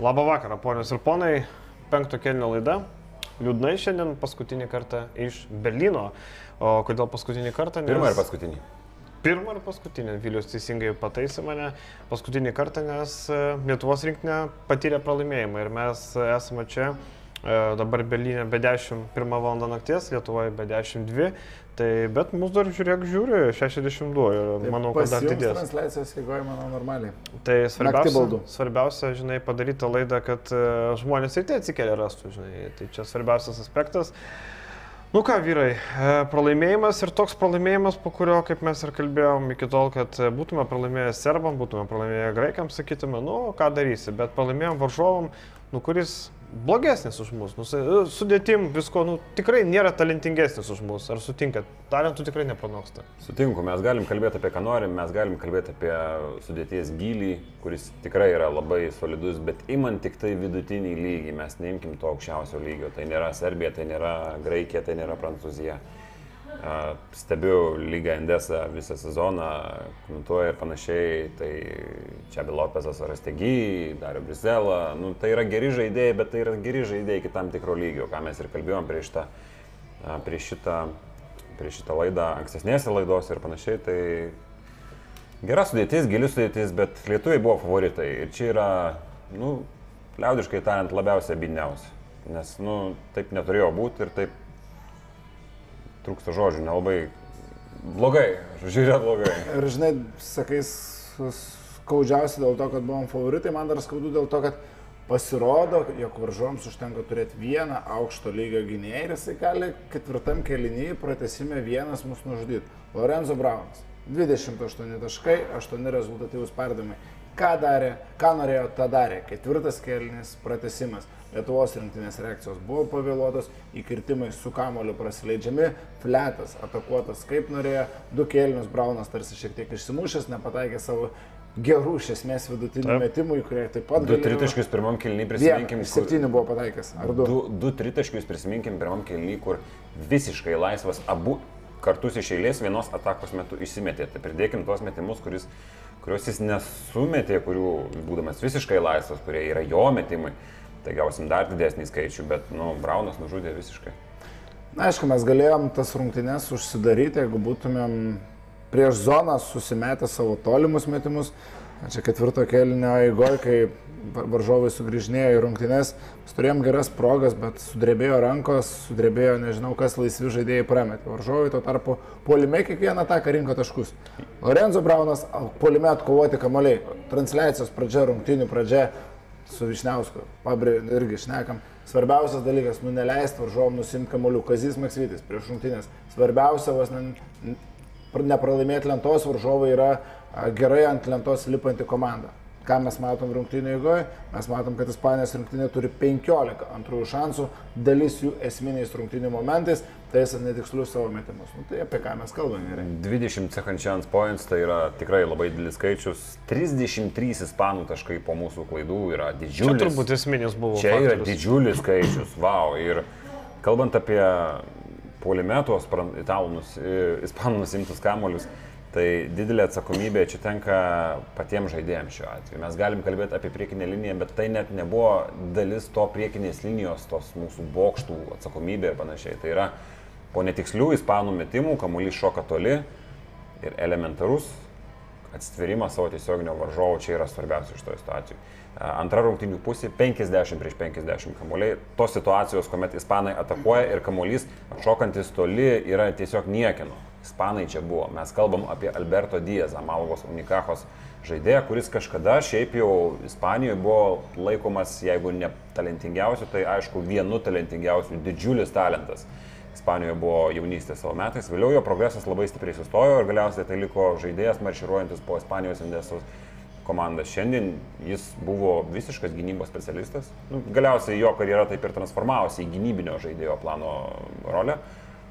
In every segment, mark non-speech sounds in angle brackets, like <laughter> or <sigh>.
Labą vakarą, ponios ir ponai. Penkto kelnio laida. Liūdnai šiandien paskutinį kartą iš Berlyno. O kodėl paskutinį kartą? Nes... Pirmą ir paskutinį. Pirmą ir paskutinį. Vilius teisingai pataisė mane. Paskutinį kartą, nes e, Lietuvos rinktinė patyrė pralaimėjimą ir mes esame čia e, dabar Berlyne be 11 val. nakties, Lietuvoje be 12. Tai bet mus dar žiūrėk, žiūri 62 ir Tai manau, kad dar didės. transliacijos eigoje, manau, normaliai. Tai svarbiausia, svarbiausia, žinai, padaryti laidą, kad e, žmonės ir tai atsikėlė rastų, žinai. Tai čia svarbiausias aspektas. Nu ką, vyrai, e, pralaimėjimas ir toks pralaimėjimas, po kurio, kaip mes ir kalbėjom iki tol, kad e, būtume pralaimėję serbam, būtume pralaimėję graikams, sakytume, nu ką darysi, bet pralaimėjom varžovom, nu kuris blogesnis už mus, nu, su- sudėtim visko, nu tikrai nėra talentingesnis už mus, ar sutinkat, talentų tikrai nepranoksta. Sutinku, mes galim kalbėti apie ką norim, mes galim kalbėti apie sudėties gylį, kuris tikrai yra labai solidus, bet imant tik tai vidutinį lygį, mes neimkim to aukščiausio lygio. Tai nėra Serbija, tai nėra Graikija, tai nėra Prancūzija. Stebiu lygą Endesą visą sezoną, komentuoju ir panašiai, tai čia Bilopezas Arastegi, Dario Brizela, nu, tai yra geri žaidėjai, bet tai yra geri žaidėjai iki tam tikro lygio, ką mes ir kalbėjom prieš šitą, prieš šitą, prieš šitą laidą, ankstesnėse laidose ir panašiai, tai gera sudėtis, gili sudėtis, bet lietuviai buvo favoritai ir čia yra, nu, liaudiškai tariant, labiausiai bidniausi, nes, nu, taip neturėjo būti ir taip trūksta žodžių, nelabai blogai, žodžiu, yra blogai. Ir žinai, sakai, skaudžiausia dėl to, kad buvom favoritai, man dar skaudu dėl to, kad pasirodo, jog varžoms užtenka turėti vieną aukšto lygio gynėją ir jisai gali ketvirtam kelinyje pratesime vienas mus nužudyti. Lorenzo Braunas. 28 taškai, 8 rezultatyvus perdavimai. Ką darė, ką norėjo, tą darė. Ketvirtas kelinis pratesimas. Lietuvos rinktinės reakcijos buvo pavėluotos, įkirtimai su kamoliu prasileidžiami, fletas atakuotas kaip norėjo, du kėlinius Braunas tarsi šiek tiek išsimušęs, nepataikė savo gerų iš esmės vidutinių Taip. metimų, kurie taip pat Du tritaškius pirmam kelniui prisiminkim. Vienas, septyni buvo pataikęs, ar du? Du, du tritaškius prisiminkim pirmam kelniui, kur visiškai laisvas abu kartus iš eilės vienos atakos metu išsimetė. Tai pridėkim tuos metimus, kuris, kuriuos jis nesumetė, kurių būdamas visiškai laisvas, kurie yra jo metimai. Tai gausim dar didesnį skaičių, bet, nu, Braunas nužudė visiškai. Na, aišku, mes galėjom tas rungtynes užsidaryti, jeigu būtumėm prieš zoną susimetę savo tolimus metimus. Čia ketvirto kelnio eigoje, kai va- varžovai sugrįžinėjo į rungtynes, mes turėjom geras progas, bet sudrebėjo rankos, sudrebėjo nežinau kas laisvi žaidėjai prametė. Varžovai tuo tarpu polime kiekvieną ataką rinko taškus. Lorenzo Braunas polime atkovoti kamoliai. Transliacijos pradžia, rungtynių pradžia su Višniausku, pabrė irgi šnekam. Svarbiausias dalykas, nu neleisti varžovom nusimti kamolių. Kazis Maksvitis prieš rungtynės. Svarbiausia, vos ne, nepralaimėti lentos, varžovai yra gerai ant lentos lipanti komanda. Ką mes matom rungtynio eigoje? Mes matom, kad Ispanijos rinktinė turi 15 antrųjų šansų, dalis jų esminiais rungtynių momentais, taisant netikslius savo metimus. Nu, tai apie ką mes kalbame gerai. 20 second chance points tai yra tikrai labai didelis skaičius. 33 ispanų taškai po mūsų klaidų yra Čia didžiulis. turbūt esminis buvo. Čia yra faktorius. didžiulis skaičius, wow. Ir kalbant apie polimetos, italų, nus- i- ispanų nusimtus kamolius, tai didelė atsakomybė čia tenka patiems žaidėjams šiuo atveju. Mes galim kalbėti apie priekinę liniją, bet tai net nebuvo dalis to priekinės linijos, tos mūsų bokštų atsakomybė ir panašiai. Tai yra po netikslių ispanų metimų, kamuolys šoka toli ir elementarus atstverimas savo tiesioginio varžovo čia yra svarbiausia iš to situacijų. Antra rungtinių pusė - 50 prieš 50 kamuoliai. Tos situacijos, kuomet ispanai atakuoja ir kamuolys atšokantis toli yra tiesiog niekino. Ispanai čia buvo. Mes kalbam apie Alberto Diezą, Malgos Unikachos žaidėją, kuris kažkada šiaip jau Ispanijoje buvo laikomas, jeigu ne talentingiausiu, tai aišku vienu talentingiausiu, didžiulis talentas. Ispanijoje buvo jaunystė savo metais, vėliau jo progresas labai stipriai sustojo ir galiausiai tai liko žaidėjas marširuojantis po Ispanijos Indesos komandą. Šiandien jis buvo visiškas gynybos specialistas. Nu, galiausiai jo karjera taip ir transformavosi į gynybinio žaidėjo plano rolę.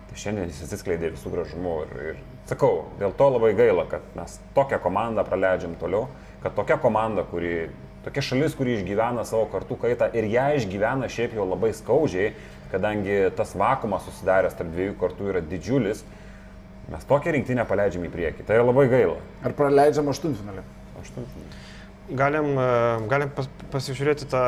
Tai šiandien jis atsiskleidė visų gražumu ir, ir sakau, dėl to labai gaila, kad mes tokią komandą praleidžiam toliau, kad tokia komanda, kuri, tokia šalis, kuri išgyvena savo kartų kaitą ir ją išgyvena šiaip jau labai skaudžiai, kadangi tas vakumas susidaręs tarp dviejų kartų yra didžiulis, mes tokią rinktinę paleidžiam į priekį. Tai yra labai gaila. Ar praleidžiam aštuntfinalį? Aštuntfinalį. galim, e, galim pas, pasižiūrėti tą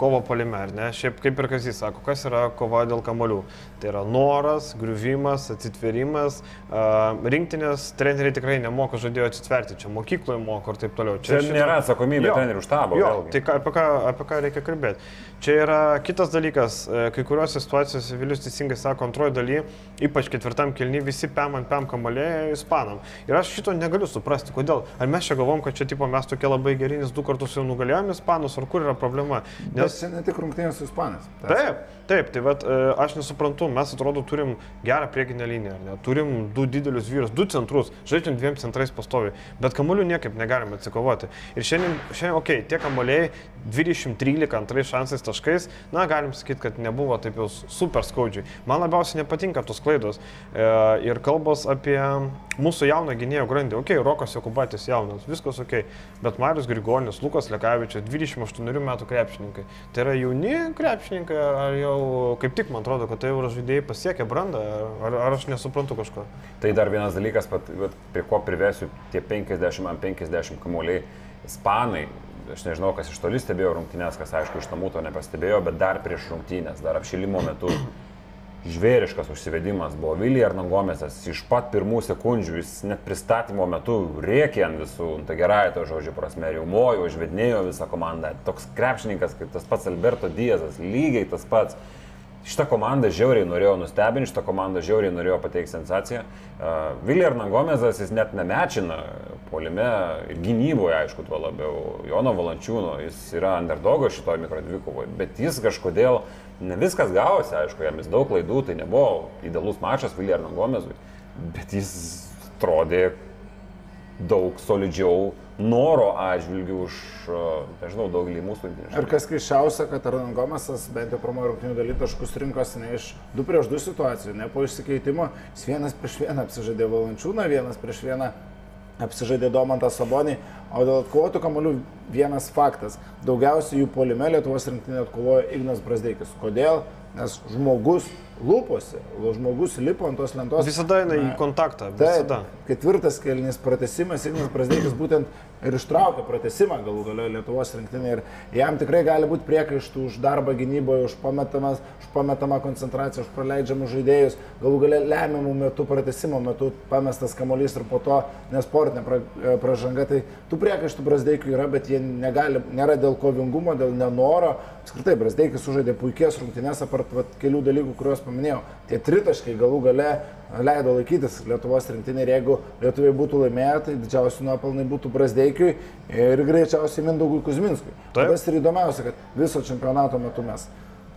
kovo polime, ar ne? Šiaip kaip ir kas jis sako, kas yra kova dėl kamolių. Tai yra noras, griuvimas, atsitverimas. Uh, rinktinės treneriai tikrai nemoka žodėjo atsitverti, čia mokykloje moko ir taip toliau. Čia, čia šitą... nėra atsakomybė trenerių štabo. Jo, tai ką, apie, ką, apie ką reikia kalbėti. Čia yra kitas dalykas, e, kai kuriuose situacijose Vilius teisingai sako, antroji daly, ypač ketvirtam kelny, visi pem ant pem kamalėje ispanam. Ir aš šito negaliu suprasti, kodėl. Ar mes čia galvom, kad čia tipo mes tokie labai geri, nes du kartus jau nugalėjome ispanus, ar kur yra problema. Nes Bet čia ne tik rungtynės su ispanais. Taip, taip, tai vat, e, aš nesuprantu, mes atrodo turim gerą priekinę liniją, ne? turim du didelius vyrus, du centrus, žaidžiam dviem centrais pastovi, bet kamuolių niekaip negalime atsikovoti. Ir šiandien, šiandien okei, okay, tie kamuoliai 20-13 antrais šansais taškais, na, galim sakyti, kad nebuvo taip jau super skaudžiai. Man labiausiai nepatinka tos klaidos e, ir kalbos apie mūsų jauną gynėjo grandį. Ok, Rokas Jokubatis jaunas, viskas ok, bet Marius Grigonis, Lukas Lekavičius, 28 metų krepšininkai. Tai yra jauni krepšininkai, ar jau kaip tik man atrodo, kad tai jau žaidėjai pasiekė brandą, ar, ar aš nesuprantu kažko. Tai dar vienas dalykas, pat, prie ko privesiu tie 50 ant 50 kamuoliai. Ispanai aš nežinau, kas iš toli stebėjo rungtynės, kas aišku iš namų to nepastebėjo, bet dar prieš rungtynės, dar apšilimo metu žvėriškas užsivedimas buvo Vilija Arnangomėsas iš pat pirmų sekundžių, jis net pristatymo metu rėkė ant visų, ta gerąją to žodžio prasme, riumojo, užvedinėjo visą komandą. Toks krepšininkas kaip tas pats Alberto Diezas, lygiai tas pats. Šitą komandą žiauriai norėjo nustebinti, šitą komandą žiauriai norėjo pateikti sensaciją. Uh, Vilija Arnangomėsas jis net nemečina polime ir gynyboje, aišku, tuo labiau. Jono Valančiūno, jis yra underdogo šitoje mikrodvikovoje, bet jis kažkodėl ne viskas gavosi, aišku, jam jis daug klaidų, tai nebuvo idealus mačas Vilija Arnangomėsui, bet jis atrodė daug solidžiau noro atžvilgių už, nežinau, daugelį mūsų rinkinių. Ir kas keiščiausia, kad Arnangomasas bent jau pirmojo rungtinių daly taškus rinkosi ne iš 2 prieš 2 situacijų, ne po išsikeitimo, jis vienas prieš vieną apsižaidė Valančiūną, vienas prieš vieną apsižaidė Domantą Sabonį, o dėl atkovotų kamolių vienas faktas. Daugiausiai jų polime Lietuvos rinktinė atkovojo Ignas Brasdeikis. Kodėl? Nes žmogus lūposi, žmogus lipo ant tos lentos. Visada eina į kontaktą. Visada. Taip, ketvirtas kelnis pratesimas, Ignas Brasdeikis būtent ir ištraukė pratesimą galų galio Lietuvos rinktinė ir jam tikrai gali būti priekaištų už darbą gynyboje, už, už pametamą koncentraciją, už praleidžiamus žaidėjus, galų galio lemiamų metų pratesimo metu pamestas kamuolys ir po to nesportinė pra, e, pražanga. Tai tų priekaištų Brasdeikui yra, bet jie negali, nėra dėl kovingumo, dėl nenoro. Apskritai, Brasdeikis sužaidė puikias rungtynės, apart vat, kelių dalykų, kuriuos paminėjau. Tie tritaškai galų gale leido laikytis Lietuvos rinktinė ir jeigu lietuviai būtų laimėję, tai didžiausi nuopelnai būtų Brasdeikiui ir greičiausiai Mindaugui Kuzminskui. Tas ir įdomiausia, kad viso čempionato metu mes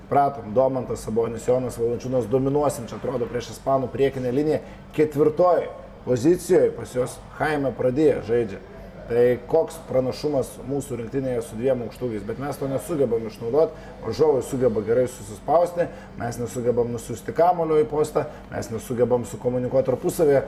pratom, Domantas Sabonis, Jonas Valančiūnas dominuosim, čia atrodo prieš Ispanų priekinę liniją, ketvirtoji pozicijoje pas juos Jaime pradėjo žaidžia. Tai koks pranašumas mūsų rinktinėje su dviem aukštūgiais, bet mes to nesugebam išnaudoti, varžovai sugeba gerai susispausti, mes nesugebam nusiųsti kamulio į postą, mes nesugebam sukomunikuoti tarpusavėje,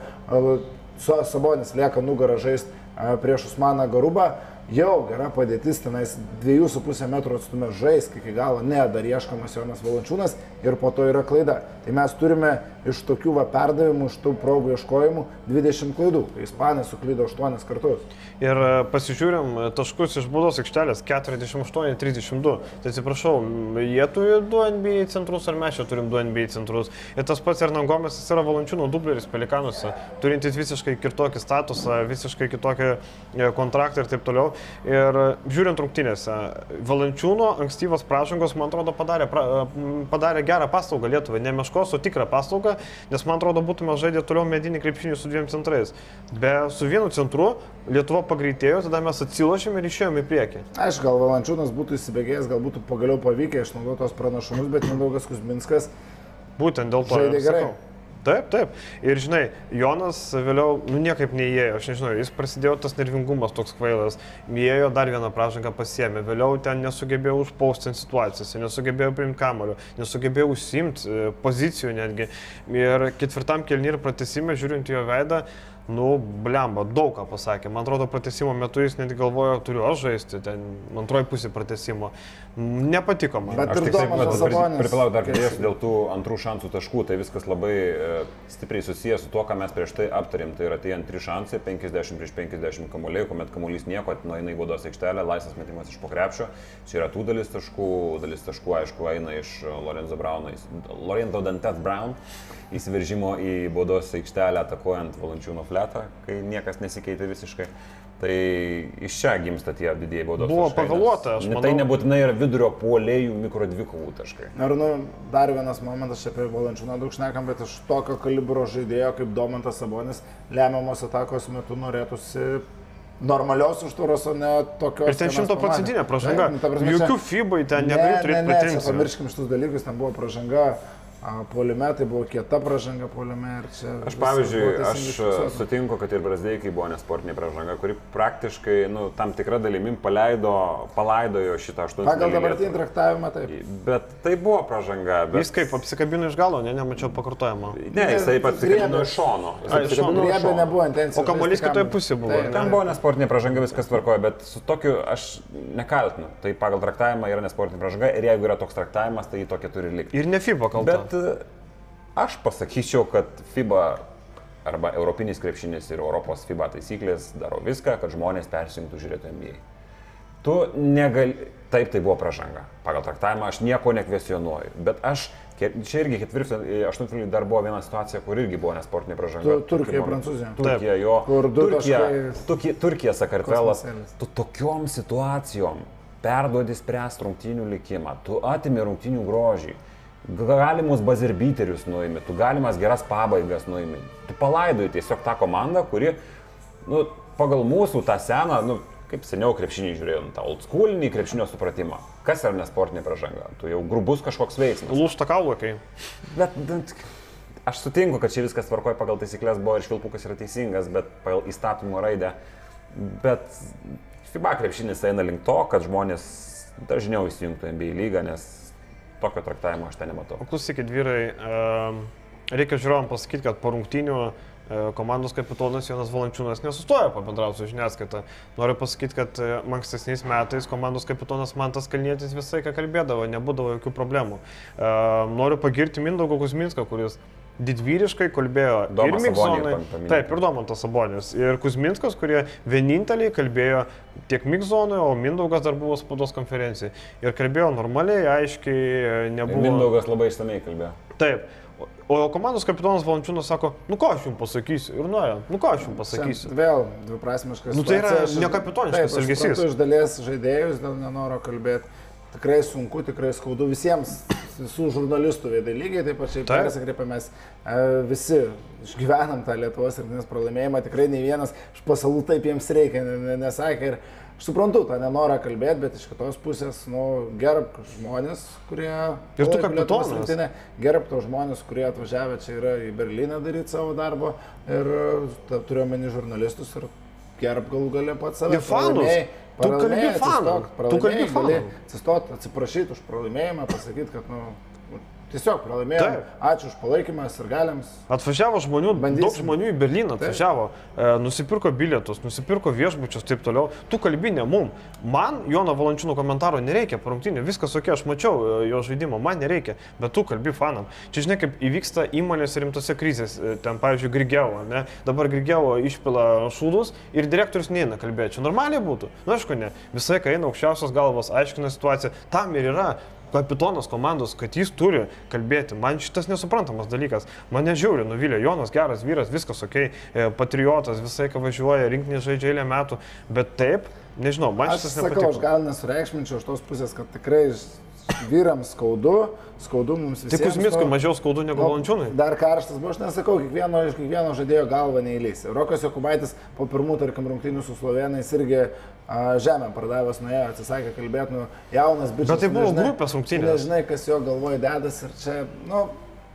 Sabonis lieka nugarą žaisti prieš Usmaną Garubą, jau gera padėtis, tenais 2,5 metrų atstumė žaisk iki galo, ne, dar ieškomas Jonas Valančiūnas ir po to yra klaida. Tai mes turime iš tokių va perdavimų, iš tų progų ieškojimų 20 klaidų. Tai Ispanai suklydo 8 kartus. Ir e, pasižiūrim e, taškus iš būdos aikštelės 48-32. Tai atsiprašau, jie turi 2 NBA centrus ar mes čia turim 2 NBA centrus. Ir tas pats Ernangomės yra Valančiūno dubleris Pelikanuose, turintis visiškai kitokį statusą, visiškai kitokį e, kontraktą ir taip toliau. Ir žiūrint rungtynėse, Valančiūno ankstyvas pražangos, man atrodo, padarė, pra, padarė gerą paslaugą Lietuvai. Ne meškos, o tikrą paslaugą, nes man atrodo, būtume žaidę toliau medinį krepšinį su dviem centrais. Be su vienu centru Lietuva pagreitėjo, tada mes atsilošėme ir išėjome į priekį. Aš gal Valančiūnas būtų įsibėgėjęs, gal būtų pagaliau pavykę išnaudoti tos pranašumus, bet Mindaugas Kuzminskas. Būtent dėl to. Žaidė gerai. Sakau. Taip, taip. Ir žinai, Jonas vėliau, nu niekaip neįėjo, aš nežinau, jis prasidėjo tas nervingumas toks kvailas, įėjo dar vieną pražangą pasiemė, vėliau ten nesugebėjo užpaustinti situacijose, nesugebėjo priimti kamarių, nesugebėjo užsimti e, pozicijų netgi. Ir ketvirtam kelnį ir pratesime, žiūrint jo veidą, Nu, blemba, daug ką pasakė. Man atrodo, pratesimo metu jis net galvojo, turiu aš žaisti, ten antroji pusė pratesimo. Nepatiko man. Bet Aš tik taip pat pripilau dar pridėsiu dėl tų antrų šansų taškų, tai viskas labai e, stipriai susijęs su tuo, ką mes prieš tai aptarėm. Tai yra tie antri šansai, 50 prieš 50 kamuoliai, kuomet kamuolys nieko, nueina į baudos aikštelę, laisvas metimas iš pokrepšio. Čia yra tų dalis taškų, dalis taškų, aišku, eina iš Lorenzo Brauno, Lorenzo Dantes Brown įsiveržimo į baudos aikštelę atakuojant Valančiūno fletą, kai niekas nesikeitė visiškai. Tai iš čia gimsta tie didieji baudos Buvo taškai, pavėluota, aš ne- manau. Tai nebūtinai yra vidurio puolėjų mikro dvikovų taškai. Ir nu, dar vienas momentas, čia apie Valančiūną daug šnekam, bet iš tokio kalibro žaidėjo kaip Domantas Sabonis lemiamos atakos metu norėtųsi normalios užtvaros, o ne tokios. Ir ten šimtaprocentinė pamatėm. pražanga. Taip, nu, prasme, Jokių FIBA ten Ne, negali ne, turėti ne, čia pretenzijų. Pamirškim šitus dalykus, ten buvo pražanga. A, Puolime tai buvo kieta pražanga puolime ir čia... Aš pavyzdžiui, aš fiksuota. sutinku, kad ir Brazdeikai buvo nesportinė pražanga, kuri praktiškai, nu, tam tikrą dalimim paleido, palaidojo šitą 8 Pagal dabartinį traktavimą taip. Bet tai buvo pražanga. Bet... Jis kaip apsikabino iš galo, ne, nemačiau pakartojimo. Ne, jisai pats Griebė. atsikabino iš šono. Iš šono. apsikabino iš Griebė šono. nebuvo intencija. O kamuolys kitoje pusėje buvo, ne? Ten buvo nesportinė pražanga, viskas tvarkoja, bet su tokiu aš nekaltinu. Tai pagal traktavimą yra nesportinė pražanga ir jeigu yra toks traktavimas, tai jį tokia turi likti. Ir ne FIBA kalta. Bet e, aš pasakyčiau, kad FIBA arba Europinis krepšinis ir Europos FIBA taisyklės daro viską, kad žmonės persijungtų žiūrėti NBA. Tu negali, taip tai buvo pražanga. Pagal traktavimą aš nieko nekvesionuoju, bet aš, čia irgi ketvirtfinalį, aštuntfinalį dar buvo viena situacija, kur irgi buvo nesportinė pražanga. Tu- Turkija. Prancūzija. Turkija, jo. Kur du Turkija, taškai- Turkija, Sakartvelas. Tu tokiom situacijom perduodi spręs rungtynių likimą, tu atimi rungtynių grožį, galimus bazirbiterius nuimi, tu galimas geras pabaigas nuimi. Tu palaidoji tiesiog tą komandą, kuri, nu, pagal mūsų tą seną, nu, kaip seniau krepšinį žiūrėjom, tą old schoolinį krepšinio supratimą. Kas yra nesportinė pražanga? Tu jau grubus kažkoks veiksmas. Lūšta kaulukai. Bet, bet aš sutinku, kad čia viskas tvarkoja pagal taisyklės buvo ir švilpukas yra teisingas, bet pagal įstatymo raidę. Bet FIBA krepšinis eina link to, kad žmonės dažniau įsijungtų NBA lygą, nes tokio traktavimo aš ten nematau. Klausykit, vyrai, em, reikia žiūrovam pasakyti, kad po rungtynių e, komandos kapitonas Jonas Valančiūnas nesustojo pabendrauti su žiniasklaida. Noriu pasakyti, kad e, ankstesniais metais komandos kapitonas Mantas Kalnietis visai ką kalbėdavo, nebūdavo jokių problemų. E, Noriu pagirti Mindaugą Kuzminską, kuris didvyriškai kalbėjo Domą ir Mikzonai. Taip, ir Domantas Sabonis. Ir Kuzminskas, kurie vieninteliai kalbėjo tiek Mikzonui, o Mindaugas dar buvo spaudos konferencijai. Ir kalbėjo normaliai, aiškiai, e, nebuvo... Mindaugas labai išsamei kalbėjo. Taip. O- komandos kapitonas Valančiūnas sako, nu ką aš jums pasakysiu. Ir nuėjo, nu ką aš jums pasakysiu. Vėl dviprasmiškas. Nu, tai yra nekapitoniškas elgesys. Iš dalies žaidėjus dėl nenoro kalbėti. Tikrai sunku, tikrai skaudu visiems, visų žurnalistų veidai lygiai, taip pat čia Taip. persikreipiamės visi, išgyvenam tą Lietuvos rinktinės pralaimėjimą, tikrai nei vienas iš pasalų taip jiems reikia, ne- ne- nesakė. Ir aš suprantu tą nenorą kalbėti, bet iš kitos pusės, nu, gerbk žmonės, kurie... Ir tu kapitonas. Gerbk tos žmonės, kurie atvažiavę čia yra į Berliną daryti savo darbo ir ta, turiuomenį žurnalistus ir gerbk galų galę pats save. Ir fanus. Tu kalbi atsistok, Tu kalbi fanam. Atsistot, atsiprašyti už pralaimėjimą, pasakyti, kad, nu, tiesiog pralaimėjai. Taip. Ačiū už palaikymą ir galiams. Atvažiavo žmonių, Bandysim. daug žmonių į Berliną atvažiavo, e, nusipirko bilietus, nusipirko viešbučius ir taip toliau. Tu kalbi ne mum. Man Jono Valančiūno komentaro nereikia, parungtinė, viskas ok, aš mačiau e, jo žaidimą, man nereikia, bet tu kalbi fanam. Čia žinai, kaip įvyksta įmonės rimtose krizės, e, ten pavyzdžiui Grigėvo, ne? Dabar Grigėvo išpila šūdus ir direktorius neina kalbėti. Čia normaliai būtų. Na, aišku, ne. Visai, kai eina aukščiausios galvos, aiškina situaciją, tam ir yra kapitonas komandos, kad jis turi kalbėti. Man šitas nesuprantamas dalykas. Mane žiauri, nuvylė Jonas, geras vyras, viskas ok, e, patriotas, visai ką važiuoja, rinkinį žaidžia eilę metų, bet taip, nežinau, man Aš šitas sakau, aš gal nesureikšminčiau iš tos pusės, kad tikrai vyrams skaudu, skaudu mums visiems. Tik Kuzmickui nu, mažiau skaudu negu Nu, Valančiūnui. Dar karštas buvo, aš nesakau, kiekvieno, iš kiekvieno žaidėjo galva neįlys. Rokas Jokubaitis po pirmų, tarkim, rungtynių su Slovenais irgi žemę pardavęs nuėjo, atsisakė kalbėti, nu, jaunas bičias. Bet tai buvo nežinai- grupės rungtynės. Nežinai, kas jo galvoje dedas ir čia, nu,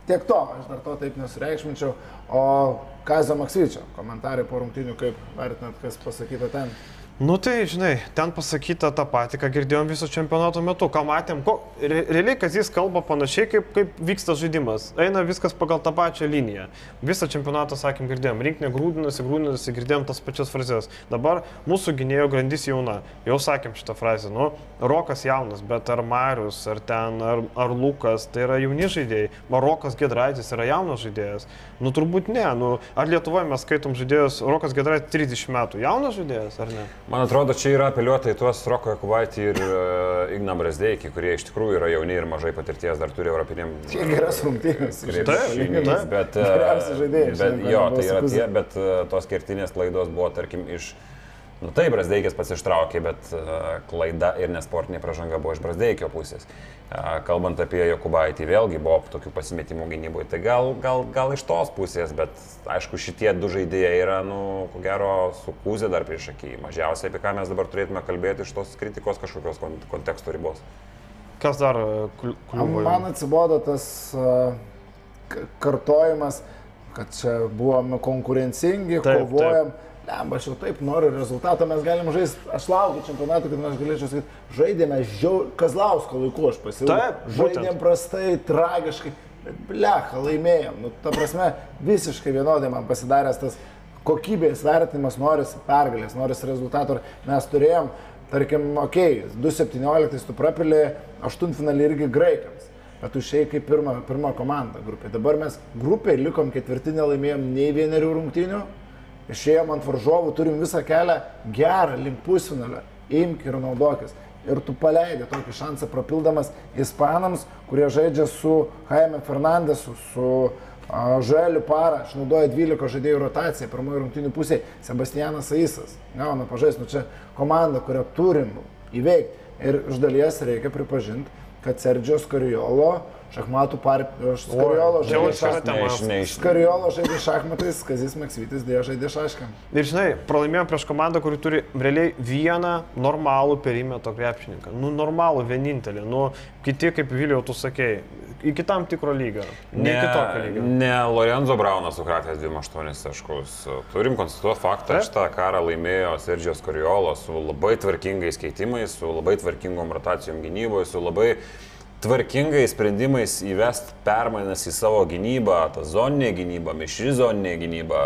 tiek to, aš dar to taip nesureikšminčiau. O Kazio Maksvyčio komentarai po rungtynių, kaip vertinat, kas pasakyta ten. Nu tai, žinai, ten pasakyta tą patį, ką girdėjom viso čempionato metu, ką matėm, ko, re, realiai, kad jis kalba panašiai, kaip, kaip vyksta žaidimas. Eina viskas pagal tą pačią liniją. Visą čempionatą, sakėm, girdėjom, rinkinė grūdinasi, grūdinasi, girdėjom tas pačias frazes. Dabar mūsų gynėjo grandis jauna. Jau sakėm šitą frazę, nu, Rokas jaunas, bet ar Marius, ar ten, ar, ar Lukas, tai yra jauni žaidėjai. Marokas Gedraitis yra jaunas žaidėjas. Nu turbūt ne, nu, ar Lietuvoje mes skaitom žaidėjus, Rokas Gedraitis 30 metų, jaunas žaidėjas ar ne? Man atrodo, čia yra apeliuota į tuos Roko Jakubaitį ir uh, Igną Brasdeikį, kurie iš tikrųjų yra jauni ir mažai patirties, dar turi europiniam. Tiek geras rungtynės. taip. Bet, uh, bet jo, tai yra tie, bet uh, tos kertinės klaidos buvo, tarkim, iš... Nu taip, Brasdeikis pasištraukė, bet uh, klaida ir nesportinė pražanga buvo iš Brasdeikio pusės. Uh, kalbant apie Jokubaitį, vėlgi buvo tokių pasimetimų gynyboje. Tai gal, gal, gal iš tos pusės, bet aišku, šitie du žaidėjai yra, nu, ko gero, su kūzė dar prieš akį. Mažiausiai, apie ką mes dabar turėtume kalbėti iš tos kritikos kažkokios kon konteksto ribos. Kas dar e, kl- kliuvo? Man atsibodo tas uh, kartojimas, kad čia buvome konkurencingi, Taip, kovojam. Lemba, aš jau taip noriu rezultato, mes galim žaisti, aš laukiu čempionato, kad aš galėčiau sakyti, žaidėme žiau, Kazlausko laiku, aš pasilgau. Taip, Žaidėm prastai, tragiškai, bet blecha, laimėjom. Nu, ta prasme, visiškai vienodai man pasidaręs tas kokybės vertinimas, norisi pergalės, norisi rezultato. Mes turėjom, tarkim, okei, okay, 2.17 tu prapilė, aštuntfinalį irgi graikams. Bet tu išėjai kaip pirma, pirma komanda grupė. Dabar mes grupė likom ketvirtinė, laimėjom nei vienerių rungtynių, išėjom ant varžovų, turim visą kelią gerą link pusfinalio. Imk ir naudokis. Ir tu paleidai tokį šansą papildamas ispanams, kurie žaidžia su Jaime Fernandesu, su a, Želiu Parą, išnaudoja 12 žaidėjų rotaciją, pirmojo rungtinių pusėje Sebastianas Aisas. Gauna pažais, nu čia komanda, kurią turim įveikti. Ir iš dalies reikia pripažinti, kad Sergio Skariolo šachmatų partijos Skariolo žaidė. Ne, ne, Skariolo žaidė šachmatais, Kazis Maksvitis dėja žaidė šaškam. Ir žinai, pralaimėjom prieš komandą, kuri turi realiai vieną normalų perimeto krepšininką. Nu, normalų, vienintelį. Nu, kiti, kaip Viliau, tu sakei, iki tam tikro lygio. Ne, iki tokio lygio. ne Lorenzo Braunas sukratęs 28 taškus. Turim konstatuoti faktą, Taip. šitą karą laimėjo Sergio Skoriolo su labai tvarkingais keitimais, su labai tvarkingom rotacijom gynyboje, su labai tvarkingais sprendimais įvest permainas į savo gynybą, tą zoninę gynybą, mišri zoninę gynybą,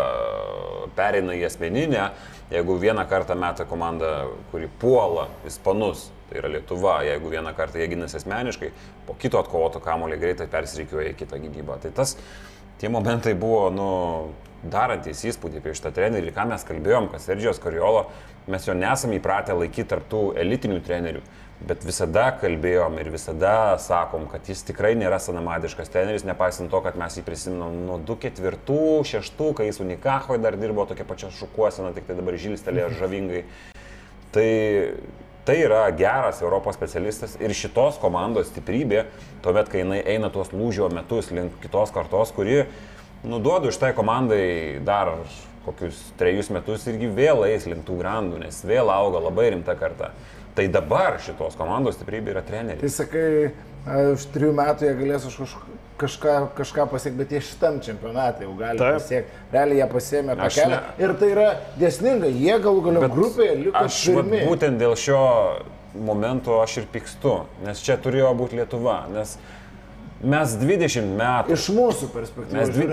pereina į asmeninę. Jeigu vieną kartą meta komanda, kuri puola ispanus, tai yra Lietuva, jeigu vieną kartą jie ginasi asmeniškai, po kito atkovoto kamulio greitai persirikiuoja į kitą gynybą. Tai tas, tie momentai buvo, nu, darantis įspūdį prieš tą trenerį, ką mes kalbėjom, kad Sergijos Kariolo, mes jo nesame įpratę laikyti tarptų elitinių trenerių, bet visada kalbėjom ir visada sakom, kad jis tikrai nėra senamadiškas treneris, nepaisant to, kad mes jį prisiminam nuo 2-4-6, kai jis Unikahoje dar dirbo tokia pačia šukuosena, tik tai dabar žilstelė žavingai. Tai tai yra geras Europos specialistas ir šitos komandos stiprybė, tuomet, kai jinai eina tuos lūžio metus link kitos kartos, kuri nuduodu iš tai komandai dar kokius trejus metus irgi vėl eis link tų grandų, nes vėl auga labai rimta karta. Tai dabar šitos komandos stiprybė yra Tai treneriai. sakai, a, už trijų metų jie galės už kaž- kažką, kažką pasiekti, bet jie šitam čempionatė jau gali Taip. pasiekti. Realiai jie pasėmė tą kelią. ne- Ir tai yra dėsninga, jie galų galio grupėje liko pirmi. būtent dėl šio momento aš ir pykstu, nes čia turėjo būti Lietuva, nes mes 20 metų Iš mūsų perspektyvos Mes, dvi,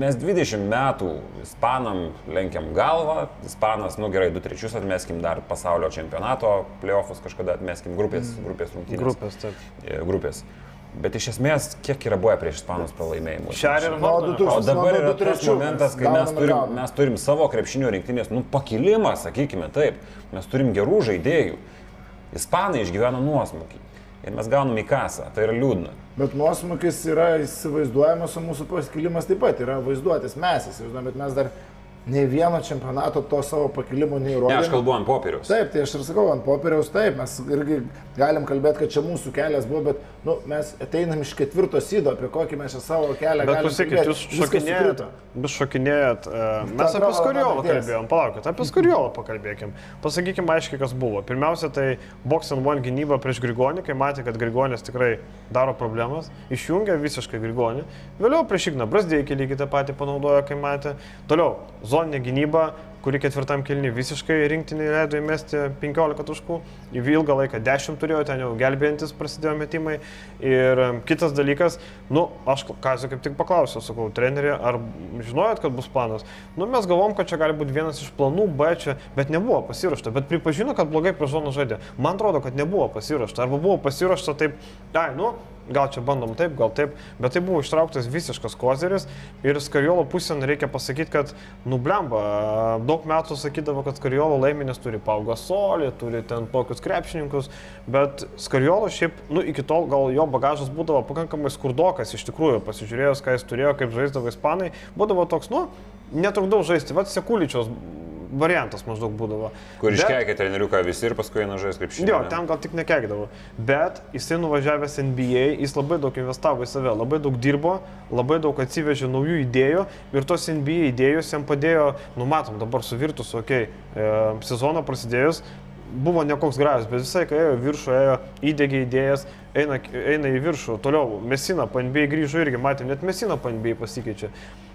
mes 20 metų ispanam lenkiam galvą, ispanas, nu gerai, 2 trečius atmeskim dar pasaulio čempionato, playoffus kažkada atmeskim grupės, grupės rungtynės. Grupės, taip. E, grupės. Bet iš esmės, kiek yra buvę prieš ispanus pralaimėjimų? 2000 O dabar yra 2-3 tas momentas, kai mes turim, mes turim savo krepšinio rinktinės, nu, pakilimą, sakykime taip. Mes turim gerų žaidėjų. Ispanai išgyvena nuosmukį. Ir mes gaunam į kasą. Tai yra liūdna. Bet nuosmukis yra įsivaizduojamas, o mūsų paskilimas taip pat yra vaizduotis. Mes įsivaizduojame, bet mes dar nei vieno čempionato to savo pakilimo Ne, neįrodėme. aš kalbu ant popieriaus. Taip, tai aš ir sakau, ant popieriaus taip, mes irgi galim kalbėti, kad čia mūsų kelias buvo, bet nu, mes ateinam iš ketvirto sydo, apie kokį mes čia savo kelią Bet galim pasakykit, jūs sukrito. vis šokinėjat. e, Mes Ta apie reikės. kalbėjom, palaukit, apie Skoriolą pakalbėkim. Pasakykim aiškiai, kas buvo. Pirmiausia, tai Box and One gynyba prieš Grigonį, kai matė, kad Grigonis tikrai daro problemas, išjungė visiškai Grigonį. Vėliau prieš Igną Brasdėjį lygiai tą patį panaudojo, kai matė. Toliau, zoninė gynyba, kuri ketvirtam kilni visiškai rinktinį leido įmesti 15 taškų, į ilgą laiką 10 turėjo, ten jau gelbėjantis prasidėjo metimai. Ir kitas dalykas, nu, aš Kazio kaip tik paklausiau, sakau, treneri, ar žinojot, kad bus planas? Nu, mes galvom, kad čia gali būti vienas iš planų, B čia, bet nebuvo pasiruošta, bet pripažino, kad blogai prie zoną žaidė. Man atrodo, kad nebuvo pasiruošta, arba buvo pasiruošta taip, ai, nu, gal čia bandom taip, gal taip, bet tai buvo ištrauktas visiškas kozeris ir Skariolo pusėn reikia pasakyti, kad nublemba, daug metų sakydavo, kad Skariolo laiminės turi paugą solį, turi ten tokius krepšininkus, bet Skariolo šiaip, nu, iki tol gal jo bagažas būdavo pakankamai skurdokas, iš tikrųjų, pasižiūrėjus, ką jis turėjo, kaip žaisdavo ispanai, būdavo toks, nu, netrukdau žaisti, vad Sekuličios variantas maždaug būdavo. Kur iškeikė treneriuką visi ir paskui eina žaisti kaip šiandien. Jo, ten gal tik nekeikdavo. Bet jisai nuvažiavęs NBA, jis labai daug investavo į save, labai daug dirbo, labai daug atsivežė naujų idėjų ir tos NBA idėjos jam padėjo, numatom dabar su Virtus, okei, okay, e, sezono prasidėjus, buvo nekoks gražus, bet visai, kai ėjo viršų, ėjo įdėgė idėjas, eina, eina į viršų. Toliau, Mesina po NBA grįžo irgi, matėm, net Mesina po NBA pasikeičia.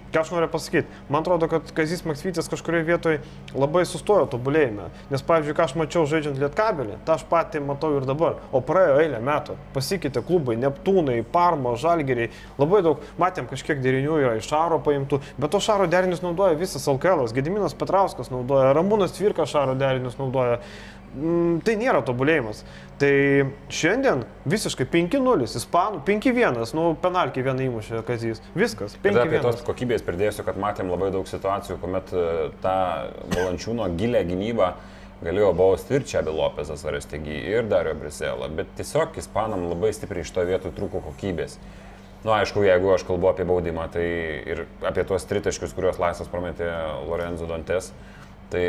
Ką aš noriu pasakyti? Man atrodo, kad Kazis Maksvytis kažkurioje vietoje labai sustojo tobulėjime. Nes, pavyzdžiui, ką aš mačiau žaidžiant Lietkabelį, tą aš patį matau ir dabar. O praėjo eilę metų. Pasikeitė klubai, Neptūnai, Parmo, Žalgeriai. Labai daug, matėm, kažkiek derinių yra iš Šaro paimtų. Bet to Šaro derinius naudoja visas Alkelas. Gediminas Petrauskas naudoja, Ramūnas Tvirka Šaro derinius naudoja mm, tai nėra tobulėjimas. Tai šiandien visiškai 5-0, ispanų 5-1, nu, penalkį vieną įmušė Kazys. Viskas. Ir apie tos kokybės pridėsiu, kad matėm labai daug situacijų, kuomet tą valančiūno gilę gynybą galėjo bausti ir čia Bilopezas Arestegi ir Dario Briselą, bet tiesiog ispanam labai stipriai iš to vietų trūko kokybės. Na, nu, aišku, jeigu aš kalbu apie baudimą, tai ir apie tuos tritaškius, kuriuos laisvas prometė Lorenzo Dantes, uh, Tai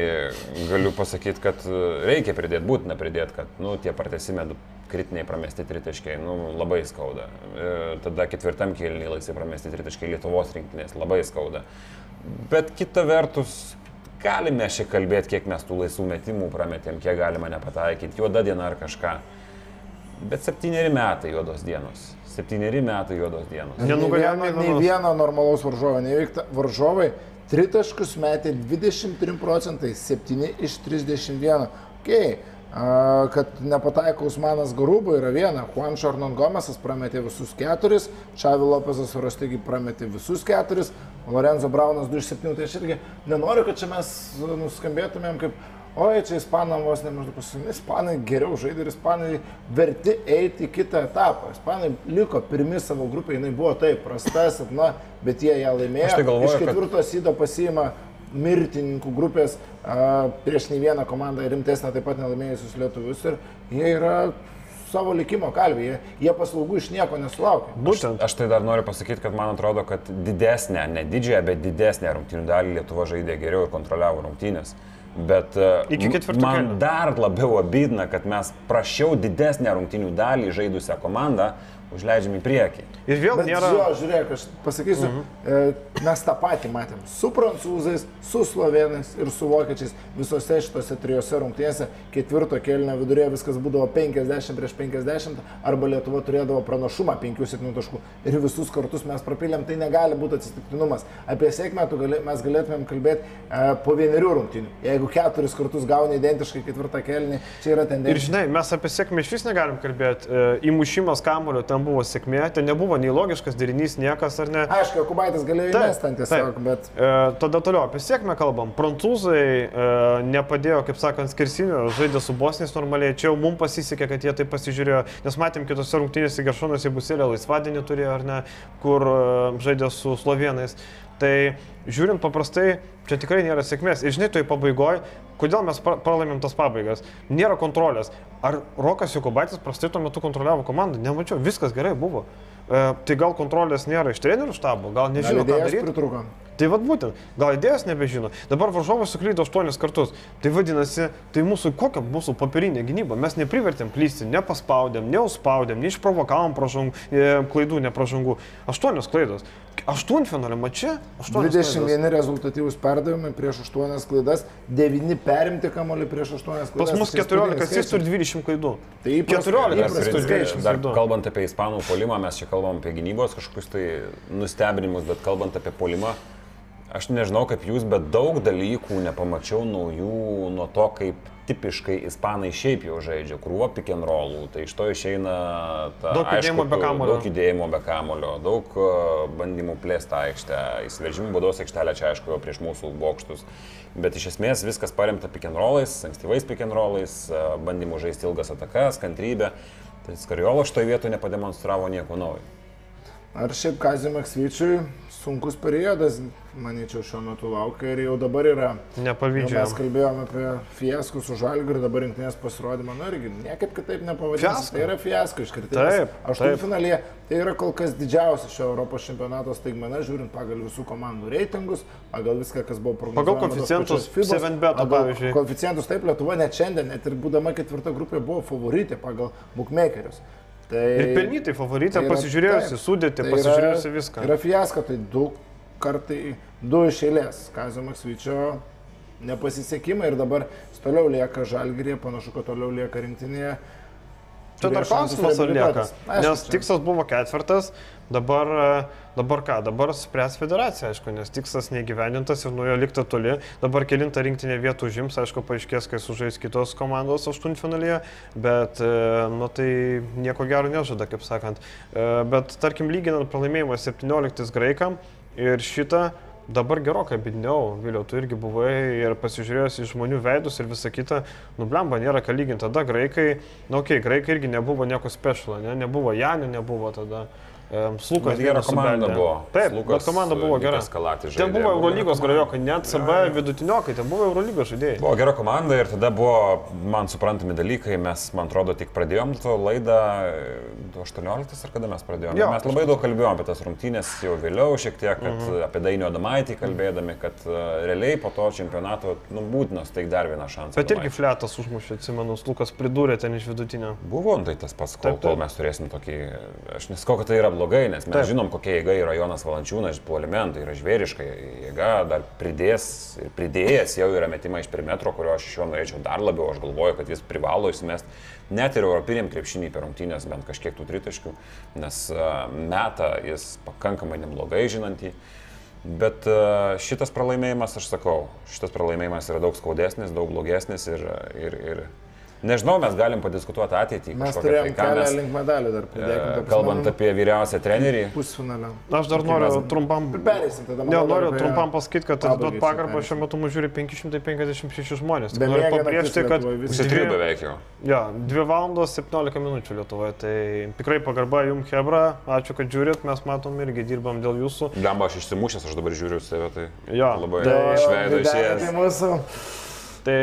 galiu pasakyti, kad reikia pridėti, būtina pridėti, kad nu, tie pratesime kritiniai pramesti tritaškiai nu, labai skauda. E, tada ketvirtam kėlinį laisvai pramesti tritaškiai Lietuvos rinktinės labai skauda. Bet kita vertus, galime šiek kalbėti, kiek mes tų laisvų metimų prametėm, kiek galima nepataikyti, juoda diena ar kažką. Bet septyneri metai juodos dienos. Septyneri metai juodos dienos. Nenugalėjome nei vieno normalaus varžovo, neįveikta varžovai Tritaškus metė 23 procentai, 7 iš 31. Okay. Kad nepataiko Usmanas Garubo yra viena, Juan Šarnon Gomesas prametė visus keturis, Čavi Lopezas Rostegi prametė visus keturis, Lorenzo Braunas 2 iš 7, tai aš irgi nenoriu, kad čia mes nuskambėtumėm kaip oi, čia ispanam vos nemaždaug pasakyti, ispanai geriau žaidė ir ispanai verti eiti į kitą etapą. Ispanai liko pirmi savo grupė, jinai buvo taip prasta, silpna, bet jie ją laimėjo. Tai galvoju, Iš ketvirto kad... sydo pasiima mirtininkų grupės a, prieš nei vieną komandą rimtesnę taip pat nelaimėjusius lietuvius ir jie yra savo likimo kalvėje, jie paslaugų iš nieko nesulaukia. Būtent. Aš, aš tai dar noriu pasakyti, kad man atrodo, kad didesnė, ne didžiąją, bet didesnę rungtynių dalį Lietuva žaidė geriau ir kontroliavo rungtynės. Bet e, man kėlinio. dar labiau abydna, kad mes prašiau didesnę rungtinių dalį žaidusią komandą, užleidžiam į priekį. Ir vėl Bet nėra... Jo, žiūrėk, aš pasakysiu, uh -huh. e, mes tą patį matėm su prancūzais, su slovenais ir su vokiečiais visose šitose trijose rungtynėse. Ketvirto kelnio vidurėje viskas būdavo 50 prieš 50 arba Lietuva turėdavo pranašumą 5-7 taškų ir visus kartus mes prapilėm, tai negali būti atsitiktinumas. Apie sėkmę gali, mes galėtumėm kalbėti e, po vienerių rungtynių. Jeigu keturis kartus gauni identiškai ketvirtą kelnį, čia yra tendencija. Ir žinai, mes apie sėkmę iš vis negalim kalbėti. E, įmušimas kamulio ten buvo sėkmė, ten nebuvo nei logiškas derinys, niekas ar ne. Aišku, Kubaitis galėjo įmesti ant tiesiog, bet... E, tada toliau apie sėkmę kalbam. Prancūzai e, nepadėjo, kaip sakant, skirsinių, žaidė su bosniais normaliai. Čia jau mums pasisekė, kad jie tai pasižiūrėjo, nes matėm kitose rungtynėse Geršonas į Buselę laisvadienį turėjo, ar ne, kur e, žaidė su slovenais. Tai žiūrint paprastai, čia tikrai nėra sėkmės. Ir žinai, toj pabaigoje, kodėl mes pralaimėm tas pabaigas? Nėra kontrolės. Ar Rokas Jokubaitis prastai tuo metu kontroliavo komandą? Nemačiau, viskas gerai buvo. Tai gal kontrolės nėra iš trenerių štabo, gal nežinau, ką daryti. Tai vad būtent, gal idėjas nebežino. Dabar varžovas suklydo 8 kartus. Tai vadinasi, tai mūsų kokia mūsų popierinė gynyba. Mes neprivertėm plysti, nepaspaudėm, neužspaudėm, neišprovokavom pražangų, e, klaidų, nepražangų. 8 klaidos. Aštuntfinalio mače 21 klaidos. rezultatyvūs perdavimai prieš 8 klaidas, 9 perimti kamolį prieš 8 klaidas. Pas mus 14 asistų ir 20 klaidų. Tai 14 asistų ir 20 klaidų. Kalbant apie ispanų polimą, mes čia kalbam apie gynybos kažkokius tai nustebinimus, bet kalbant apie polimą, Aš nežinau kaip jūs, bet daug dalykų nepamačiau naujų nuo to, kaip tipiškai ispanai šiaip jau žaidžia, krūva pick and rollų, tai iš to išeina ta, Daug judėjimo be kamulio. Daug judėjimo be kamulio, daug e, bandymų plėsti aikštę, įsiveržimų baudos aikštelę čia aišku jau prieš mūsų bokštus, bet iš esmės viskas paremta pick and rollais, ankstyvais pick and rollais, e, bandymų žaisti ilgas atakas, kantrybę, tai Skariolo šitoje vietoje nepademonstravo nieko naujo. Ar šiaip Kazim Maksvyčiui sunkus periodas, manyčiau, šiuo metu laukia ir jau dabar yra. Nepavydžiu. Mes kalbėjome apie fiaskus su Žalgiu ir dabar rinktinės pasirodymą. Na irgi, niekaip kitaip nepavadinsi. Fiasko. Tai yra fiasko iškritimas. Taip, Aštuntfinalėje tai yra kol kas didžiausia šio Europos čempionato staigmena, žiūrint pagal visų komandų reitingus, pagal viską, kas buvo prognozuojama. Pagal FIBOS, 7bet, pagal pavyzdžiui. Koeficientus taip, Lietuva net šiandien, net ir būdama ketvirta grupė, buvo favoritė pagal bookmakerius. Tai... Ir pelnytai favoritė, Tai yra- pasižiūrėjusi taip. sudėti, Tai pasižiūrėjusi viską. Yra fiasko, tai du kartai, du iš eilės. Kazio Maksvyčio nepasisekimai ir dabar toliau lieka žalgyrėje, panašu, kad toliau lieka rinktinėje. Čia dar klausimas, ar lieka. Aišku, Nes tikslas buvo ketvirtas, dabar, e, dabar ką, dabar spręs federacija, aišku, nes tikslas neįgyvendintas ir nuo jo likta toli. Dabar kilintą rinktinę vietų užims, aišku, paaiškės, kai sužais kitos komandos aštuntfinalyje, bet, e, nu tai nieko gero nežada, kaip sakant. E, Bet tarkim, lyginant pralaimėjimą 17 graikam ir šitą, Dabar gerokai bidniau, Vėliau tu irgi buvai ir pasižiūrėjęs į žmonių veidus ir visą kitą, nublemba, nėra ką lyginti. Tada graikai, na nu, okei, okay, graikai irgi nebuvo nieko special, ne? nebuvo Janio, nebuvo tada. Um, Slukas gera komanda subeldė. buvo. Taip, Slukas, komanda buvo gera. Ten buvo Eurolygos grajokai, net CB vidutiniokai, ten buvo Eurolygos žaidėjai. Buvo gera komanda ir tada buvo man suprantami dalykai, mes, man atrodo, tik pradėjom to laidą e, 18 ar kada mes pradėjome. Jo, mes labai daug kalbėjom apie tas rungtynės jau vėliau, šiek tiek, kad Mhm. apie Dainio Damaitį kalbėdami, kad e, realiai po to čempionato nu, būtina suteikti dar vieną šansą. Bet irgi fletas užmušė, atsimenu, Lukas pridūrė ten iš vidutinio. Buvo nu, tai tas pats, kol, Taip, taip. kol mes turėsim tokį, aš nesakau, kad tai yra blogai, nes mes Taip. žinom, kokia jėga yra Jonas Valančiūnas, puolime, tai yra žvėriška jėga, dar pridės ir pridėjęs jau yra metimai iš perimetro, kurio aš iš jo norėčiau dar labiau, aš galvoju, kad jis privalo įsimest net ir europiniam krepšinį per rungtynės bent kažkiek tų tritaškių, nes a, meta jis pakankamai neblogai žinantį. Bet a, šitas pralaimėjimas, aš sakau, šitas pralaimėjimas yra daug skaudesnis, daug blogesnis ir, ir, ir nežinau, mes galim padiskutuoti ateitį. Mes kažkokią, turėjom ką kelią mes, link medalių dar e, pridėkime. Kalbant apie vyriausią trenerį, pusfinalę. Aš dar noriu trumpam... Pereisim tada. Ne, noriu apie- trumpam pasakyti, kad atiduot pagarbą šiuo metu mūsų žiūri 556 žmonės. Be Noriu pabrėžti, kad pusė dvi- beveik jau. Ja, 2 valandos 17 minučių Lietuvoje. Tai tikrai pagarba jums, Hebra. Ačiū, kad žiūrit. Mes matom irgi dirbam dėl jūsų. Lemba, aš išsimušęs, aš dabar žiūriu į save, tai Jo, labai tai- iš veido Tai išėjęs. Tai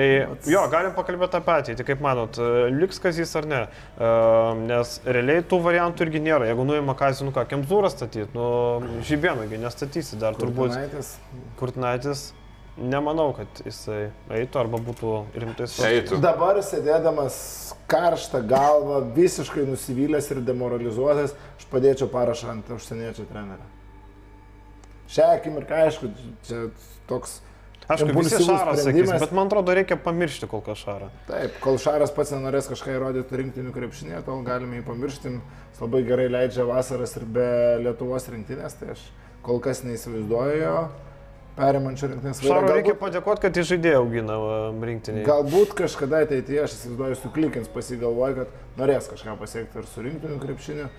jo, galim pakalbėti apie ateitį. Kaip manot, e, liks kazys ar ne? E, Nes realiai tų variantų irgi nėra. Jeigu nuima kazį, nu ką, Kemzūrą statyti, nu žibėnagi nestatysi dar turbūt. Kurtinaitis. Kurtinaitis. Nemanau, kad jisai eitų arba būtų rimtai svarstomas. Eitų. Dabar sėdėdamas karštą galvą, visiškai nusivylęs ir demoralizuotas, aš padėčiau parašą ant užsieniečio trenerio. Šią akimirką, aišku, čia toks... Aišku, visi šaras sakys, bet man atrodo reikia pamiršti kol kas šarą. Taip, kol Šaras pats nenorės kažką įrodyti rinktinių krepšinėje, tol galime jį pamiršti. Jis labai gerai leidžia vasaras ir be Lietuvos rinktinės, tai aš kol kas neįsivaizduoju jo perimančio rinktinės vairą. Šaro reikia padėkoti, kad jis žaidėjai augina rinktinį. Galbūt kažkada ateityje, aš įsivaizduoju, suklikins pasigalvoja, kad norės kažką pasiekti ir su rinktiniu krepšiniu,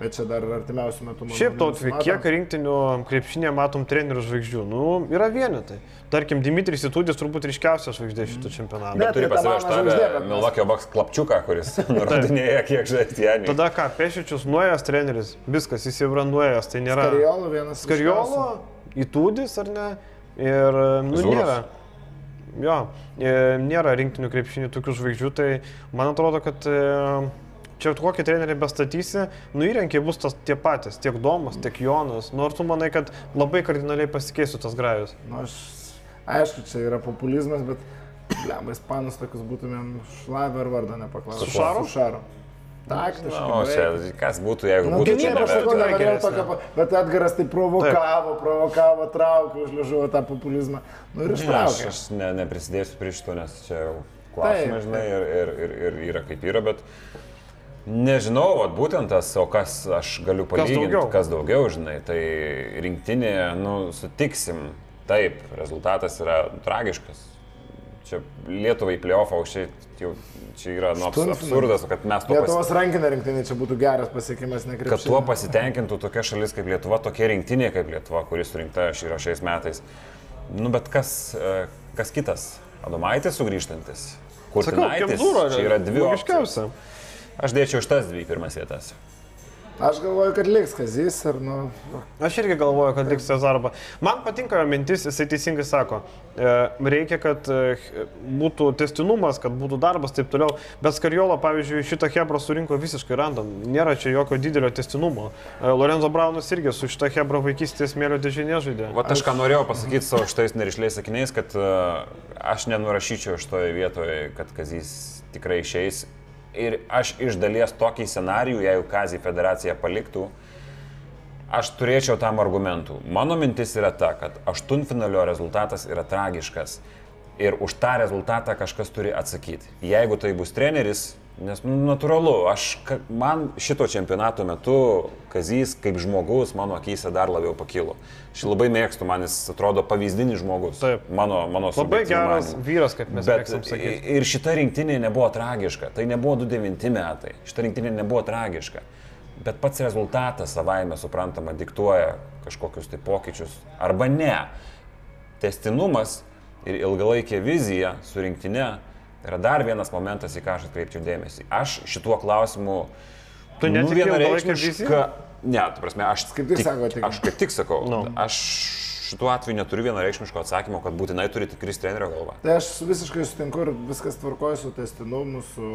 bet čia dar artimiausių metų manau, Šiaip tautvė, kiek rinktinių krepšinė matom trenerių žvaigždžių? Nu, yra vienetai. Tarkim, Dimitris Itudis turbūt ryškiausia žvaigždė šito čempionato. Bet turi tai mes- Milokio Baks klapčiuką, kuris <laughs> <laughs> nurodinėja, kiek žaisti Janį. Tada ką, Pešičius nuėjęs treneris, viskas, jis jau yra nuėjęs, tai nėra. Skariolo vienas. Skariolo, Itudis ar ne? Ir, nu, Zūras. nėra. Jo, e, nėra rinktinių krepšinių tokių žvaigždžių, tai man atrodo, kad e, čia kokį trenerį bestatysi, nu įrankiai bus tas tie patys, tiek Domas, tiek Jonas. Nors tu manai, kad labai kardinaliai pasikeisų tas grajus. Nu, aš, aišku, čia yra populizmas, bet, lemba, ispanus tokius būtumėm šlavę ar vardą nepaklausę. Su Šaru? Su Šaru. Taktiškai. O čia beveik. kas būtų, jeigu Nu, būtų čia gynyba, aš sakau, neverta. nenorėjau geresnė. tokio, pa- bet Edgaras tai provokavo, provokavo, traukė, užližuvo tą populizmą. Nu ir Ne, Aš, ištraukė. aš ne, neprisidėsiu prie šito, nes čia jau klausimai, Taip, žinai, ir, ir, ir, ir yra kaip yra, bet nežinau, vat, būtent tas, o kas aš galiu palyginti, daugiau? kas daugiau, žinai, tai rinktinė, nu, sutiksim, Taip, rezultatas yra tragiškas. Čia Lietuvai playoffą aukščiai, jau čia yra nu, abs- absurdas, kad mes to pasi- Lietuvos rankinė rinktinė čia būtų geras pasiekimas, nekrepšinė. kad tuo pasitenkintų tokia šalis kaip Lietuva, tokia rinktinė kaip Lietuva, kuris surinkta yra šiais metais. Nu, bet kas, e, kas kitas? Adomaitis sugrįžtantis? Sakau, Kurtinaitis? Kemzūra Čia yra dvi opcijos. Aš dėčiau šitas dvi pirmas vietas. Aš galvoju, kad liks Kazys ir, nu, Aš irgi galvoju, kad liks Cezarba. Man patinka jo mintis, jisai teisingai sako, e, reikia, kad e, būtų testinumas, kad būtų darbas, taip toliau. Bet Skarjola, pavyzdžiui, šitą Hebrą surinko visiškai random. Nėra čia jokio didelio testinumo. E, Lorenzo Braunas irgi su šitą Hebrą vaikystės mėlio dėžinė žaidė. Vat aš ką norėjau pasakyti savo šitais nerišliais sakiniais, kad aš nenurašyčiau šitoje vietoje, kad Kazys tikrai išeis. Ir aš iš dalies tokį scenarijų, jeigu Kazį federacija paliktų, aš turėčiau tam argumentų. Mano mintis yra ta, kad aštuntfinalio rezultatas yra tragiškas. Ir už tą rezultatą kažkas turi atsakyti. Jeigu tai bus treneris, nes nu, natūralu, aš, man šito čempionato metu Kazys kaip žmogus mano akise dar labiau pakilo. Aš labai mėgstu, man jis atrodo pavyzdinis žmogus. Taip. Mano, mano Labai geras manymu. vyras, kaip mes mėgstam sakyti. ir šita rinktinė nebuvo tragiška, tai nebuvo 29 metai, šita rinktinė nebuvo tragiška. Bet pats rezultatas savaime suprantama diktuoja kažkokius tai pokyčius arba ne. Testinumas ir ilgalaikė vizija su rinktinė yra dar vienas momentas, į ką aš atkreipčiau dėmesį. Aš šituo klausimu... Tu nu, netiki ilgalaikė vienareikšmiška- vizija? Ne, tu prasme, aš Kaip tik sako, tik- Aš kaip tik sakau, Nu. aš šituo atveju neturiu vienareikšmiško atsakymo, kad būtinai turi tikris trenerio galva. Tai aš visiškai sutinku ir viskas tvarkoja su testinumu, su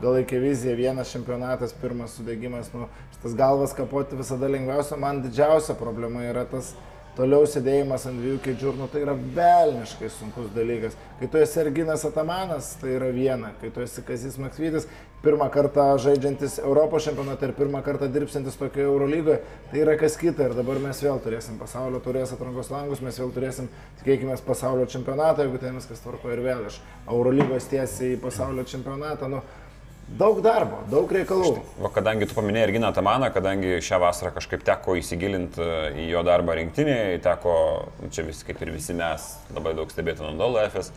galaikė vizija, vienas čempionatas, pirmas sudėgymas, nu, šitas galvas kapoti visada lengviausia, man didžiausia problema yra tas toliau sėdėjimas ant dviejų kėdžių, nu, tai yra velniškai sunkus dalykas. Kai tu esi Erginas Atamanas, tai yra viena, kai tu esi Kazis Maksvytis, pirmą kartą žaidžiantis Europos čempionate ir pirmą kartą dirbsintis tokioje Eurolygoje, tai yra kas kita ir dabar mes vėl turėsim pasaulio turės atrankos langus, mes vėl turėsim, tikėkime, pasaulio čempionatą, jeigu ten viskas tvarko ir vėl iš Eurolygos tiesiai į pasaulio čempionatą. Nu, daug darbo, daug reikalų. Va, kadangi tu paminėjai Erginą Tamaną, kadangi šią vasarą kažkaip teko įsigilinti e, į jo darbą rinktinėje, teko, nu, čia vis kaip ir visi mes, labai daug stebėti Nandolo FS.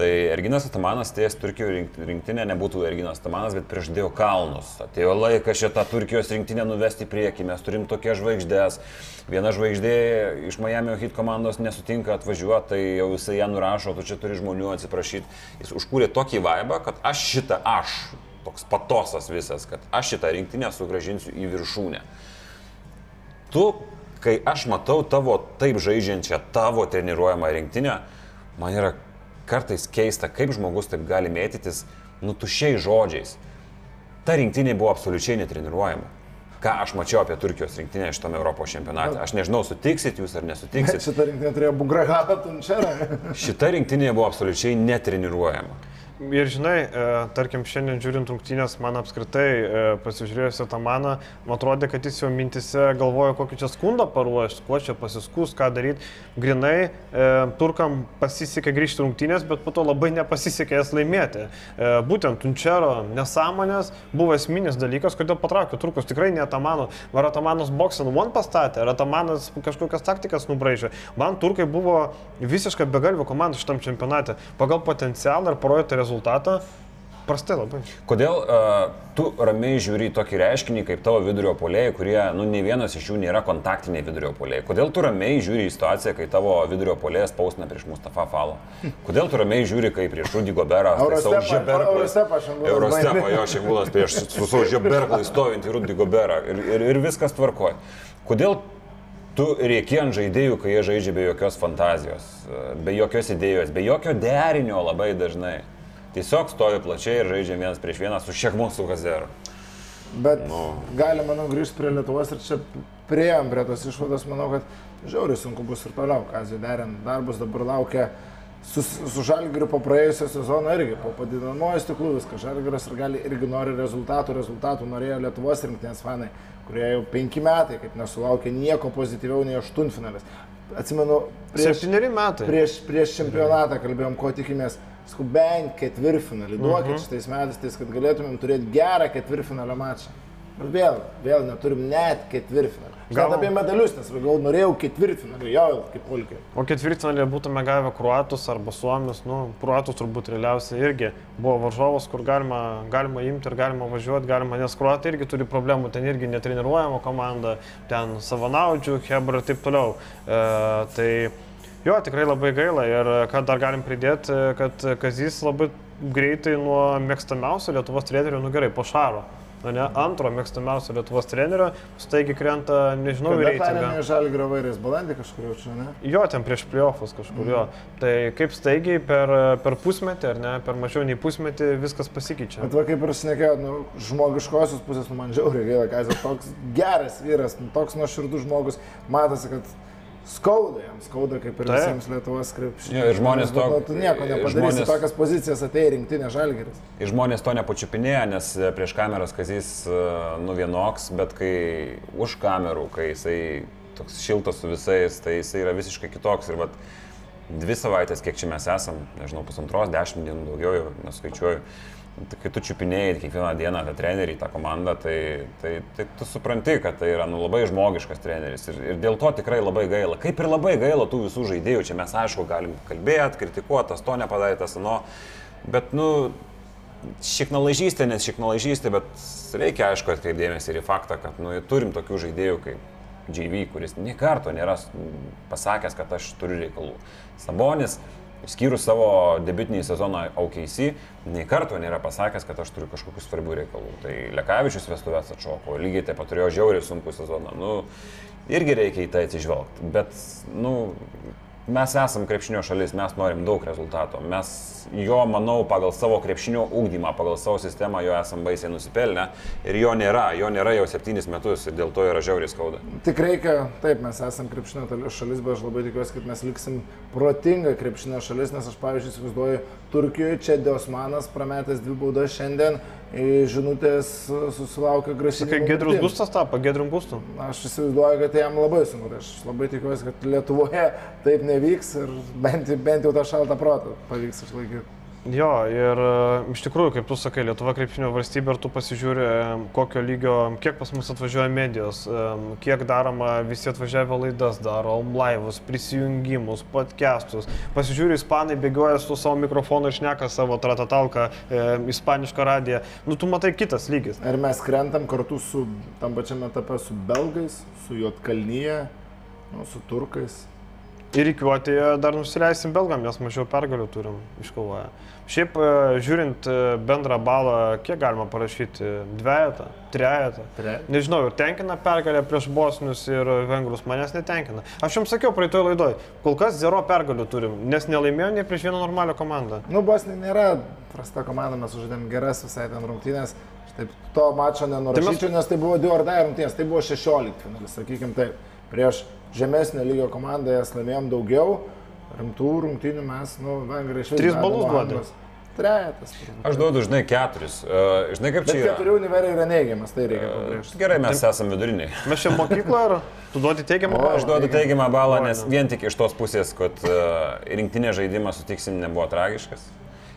Tai Erginas Atamanas ties Turkijos rink- rinktinė nebūtų Erginas Atamanas, bet prieš dėjo kalnus. Atėjo laikas šitą Turkijos rinktinę nuvesti į priekį, mes turim tokias žvaigždės. Viena žvaigždė iš Miami Heat komandos nesutinka atvažiuoti, tai jau jisai ją nurašo, tu čia turi žmonių atsiprašyti. Jis užkūrė tokį vaibą, kad aš šitą, aš, toks patosas visas, kad aš šitą rinktinę sugražinsiu į viršūnę. Tu, kai aš matau tavo taip žaidžiančią, tavo treniruojamą rinktinę, man yra kartais keista, kaip žmogus taip gali mėtytis nutušiai žodžiais. Ta rinktinė buvo absoliučiai netreniruojama. Ką aš mačiau apie Turkijos rinktinę šitame Europos čempionate. Aš nežinau, sutiksit jūs ar nesutiksit. <laughs> Šitą rinktinę turėjo Bugrahatą Tunčerą. Šita rinktinė buvo absoliučiai netreniruojama. Ir žinai, e, tarkim, šiandien žiūrint rungtynės, man apskritai e, pasižiūrėjus tą maną, man atrodė, kad jis jau mintise galvoja, kokį čia skundą paruošti, kuo čia pasiskus, ką daryti. Grinai, e, turkam pasisekė grįžti rungtynės, bet po to labai nepasisekė jas laimėti. E, būtent Tunčero nesąmonės buvo esminis dalykas, kodėl patraukė turkus. Tikrai ne Tamano. Ar Tamanas boxing one pastatė, ar Tamanas kažkokias taktikas nubraižė. Man turkai buvo visiškai begalvio komanda šitam čempionate. Pagal potencialą ir projektą rezultatą prastai labai. Kodėl uh, tu ramiai žiūri į tokį reiškinį kaip tavo vidurio polėjai, kurie, nu, ne vienas iš jų nėra kontaktiniai vidurio polėjai? Kodėl tu ramiai žiūri į situaciją, kai tavo vidurio polėjas pausina prieš Mustafa Falą? Kodėl tu ramiai žiūri, kai prieš Rudy Goberą, bandė. jo šimbulas prieš su savo žeberklai stovintį Rudy Goberą ir, ir, ir viskas tvarkoja. Kodėl tu rėki ant žaidėjų, kai jie žaidžia be jokios fantazijos, be jokios idėjos, be jokio derinio labai dažnai? Tiesiog stovi plačiai ir žaidžia vienas prieš vieną su Šekmu su Kazeru. Bet nu. galima, manau, grįžti prie Lietuvos ir čia prieėm prie tos išvados, manau, kad žiauriai sunku bus ir toliau, kazį derint darbus, dabar laukia su, su Žalgiriu po praėjusio sezono irgi, po padidinamojo stiklų viskas, Žalgiris ir gali irgi nori rezultatų, rezultatų norėjo Lietuvos rinktinės fanai, kurie jau penki metai, kaip nesulaukė nieko pozityviau nei aštuntfinalis. Atsimenu, prieš, metai. prieš, prieš čempionatą kalbėjom, ko tikimės. Sakau, bent ketvirtfinalį. Duokit šitais metais, tais, kad galėtumėm turėti gerą ketvirtfinalio mačą. Vėl, vėl neturim net ketvirtfinalį. Gal apie medalius, nes gal norėjau ketvirtfinalį, jo, kaip polkė. O ketvirtfinalį būtume gavę kruatus arba suomius, nu, kruatus turbūt realiausiai irgi buvo varžovas, kur galima, galima imti ir galima važiuoti, galima, nes kruatai irgi turi problemų, ten irgi netreniruojama komanda, ten savanaudžių, hebra ir taip toliau. E, tai jo, tikrai labai gaila ir ką dar galim pridėti, kad Kazys labai greitai nuo mėgstamiausio Lietuvos trenerio, nu gerai, po šaro. Na, ne, antro mėgstamiausio Lietuvos trenerio, staigiai krenta, nežinau, Kada reitingą. perėmė žalį gravairais balandį kažkurio čia, ne? Jo, ten prieš playoffus kažkur jo. Tai kaip staigiai per, per pusmetį, ar ne, per mažiau nei pusmetį viskas pasikeičia. Bet va kaip ir šnekėjau, nu, žmogiškosios pusės, nu, man žiauriai gaila, kad jis toks geras vyras, nu, toks nuoširdus žmogus, matosi, kad skauda jam, skauda kaip ir Taip. visiems Lietuvos krepšiniams. Jo, ir žmonės to- Nu, tu nieko nepadarysi, žmonės- žmonės... tokias pozicijas atėjo rinktinė žalgeris. Ir žmonės to nepačiupinėja, nes e, prieš kameras kazys e, nu vienoks, bet kai už kamerų, kai jisai toks šiltas su visais, tai jisai yra visiškai kitoks. Ir vat, dvi savaitės, kiek čia mes esam, nežinau, pusantros, dešimt dienų daugiau, jau neskaičiuoju. Tai kai tu čiupinėjai kiekvieną dieną tą trenerį, tą komandą, tai, tai, tai tu supranti, kad tai yra nu, labai žmogiškas treneris. Ir, ir dėl to tikrai labai gaila. Kaip ir labai gaila tų visų žaidėjų. Čia mes aišku galim kalbėti, kritikuoti, tas to nepadarė, tas ano. Bet, nu, šiknalažystė, nes šiknalažystė, bet reikia aišku atkreipdėmėsi ir į faktą, kad nu, turim tokių žaidėjų kaip JV, kuris nie karto nėra pasakęs, kad aš turiu reikalų. Sabonis, išskyrus savo debiutinį sezoną OKC, nei karto nėra pasakęs, kad aš turiu kažkokių svarbių reikalų. Tai Lekavičius vestuvės atšoko, lygiai taip pat turėjo žiauriai sunkų sezoną. Nu, irgi reikia į tai atsižvelgti. Bet, nu, mes esam krepšinio šalis, mes norim daug rezultato. Mes jo, manau, pagal savo krepšinio ūkdymą, pagal savo sistemą jo esam baisiai nusipelnę. Ir jo nėra, jo nėra jau septynis metus ir dėl to yra žiauriai skauda. Tik reikia, taip, mes esame krepšinio šalis, bet aš labai tikiuosi, kad mes liksim protinga krepšinio šalis, nes aš, pavyzdžiui, įsivaizduoju, Turkijoje čia Diosmanas prametęs dvi baudas šiandien, žinutės susilaukė grasinimų. Kai Gedrus. Gustas tapo, Gedrum Gustu. Aš įsivaizduoju, kad jam labai sunku. Tai Aš labai tikiuosi, kad Lietuvoje taip nevyks ir bent, bent jau tą šaltą protą pavyks išlaikyti. Jo, ir e, iš tikrųjų, kaip tu sakai, Lietuva krepšinio valstybė ir tu pasižiūri, e, kokio lygio, kiek pas mus atvažiuoja medijos, e, kiek daroma, visi atvažiavę laidas daro, laivus, prisijungimus, podcastus. Pasižiūri, ispanai bėgioja su savo mikrofonu ir šneka savo tratatalką, e, ispanišką radiją. Nu, tu matai kitas lygis. Ir mes krentam kartu su tam pačiame etape su belgais, su Jotkalnyje, nu, su turkais. Ir įkiuotėje dar nusileisim belgam, nes mažiau pergalių turim iškovoję. Šiaip e, žiūrint e, bendrą balą, kiek galima parašyti? Dvejetą, trejetą. Trejetą. Nežinau, ir tenkina pergalė prieš bosnius ir vengrus, manęs netenkina. Aš jums sakiau praeitoje laidoje, kol kas zero pergalių turim, nes nelaimėjom nei prieš vieną normalią komandą. Nu, Bosnija nėra prasta komanda, mes sužaidėm geras visai ten rungtynės. Taip to mačo nenurašyčiau, nes tai buvo 2 ar dar rungtynės, tai buvo 16 finalis, sakykim taip. Prieš žemesnio lygio komandą jas laimėjom daugiau, rimtų rungtynių mes, nu, vengrai iš Tris balus duodi? Trejetas. Aš duodu, žinai, keturis. Uh, žinai, kaip Bet čia yra? keturių univerai yra neigiamas, tai reikia pabrėžti. Gerai, mes esame viduriniai. Mes čia mokykloje ar tu duodi teigiamą balą? Aš duodu teigiamą balą, nes vien tik iš tos pusės, kad uh, rinktinė žaidimas, sutiksim, nebuvo tragiškas.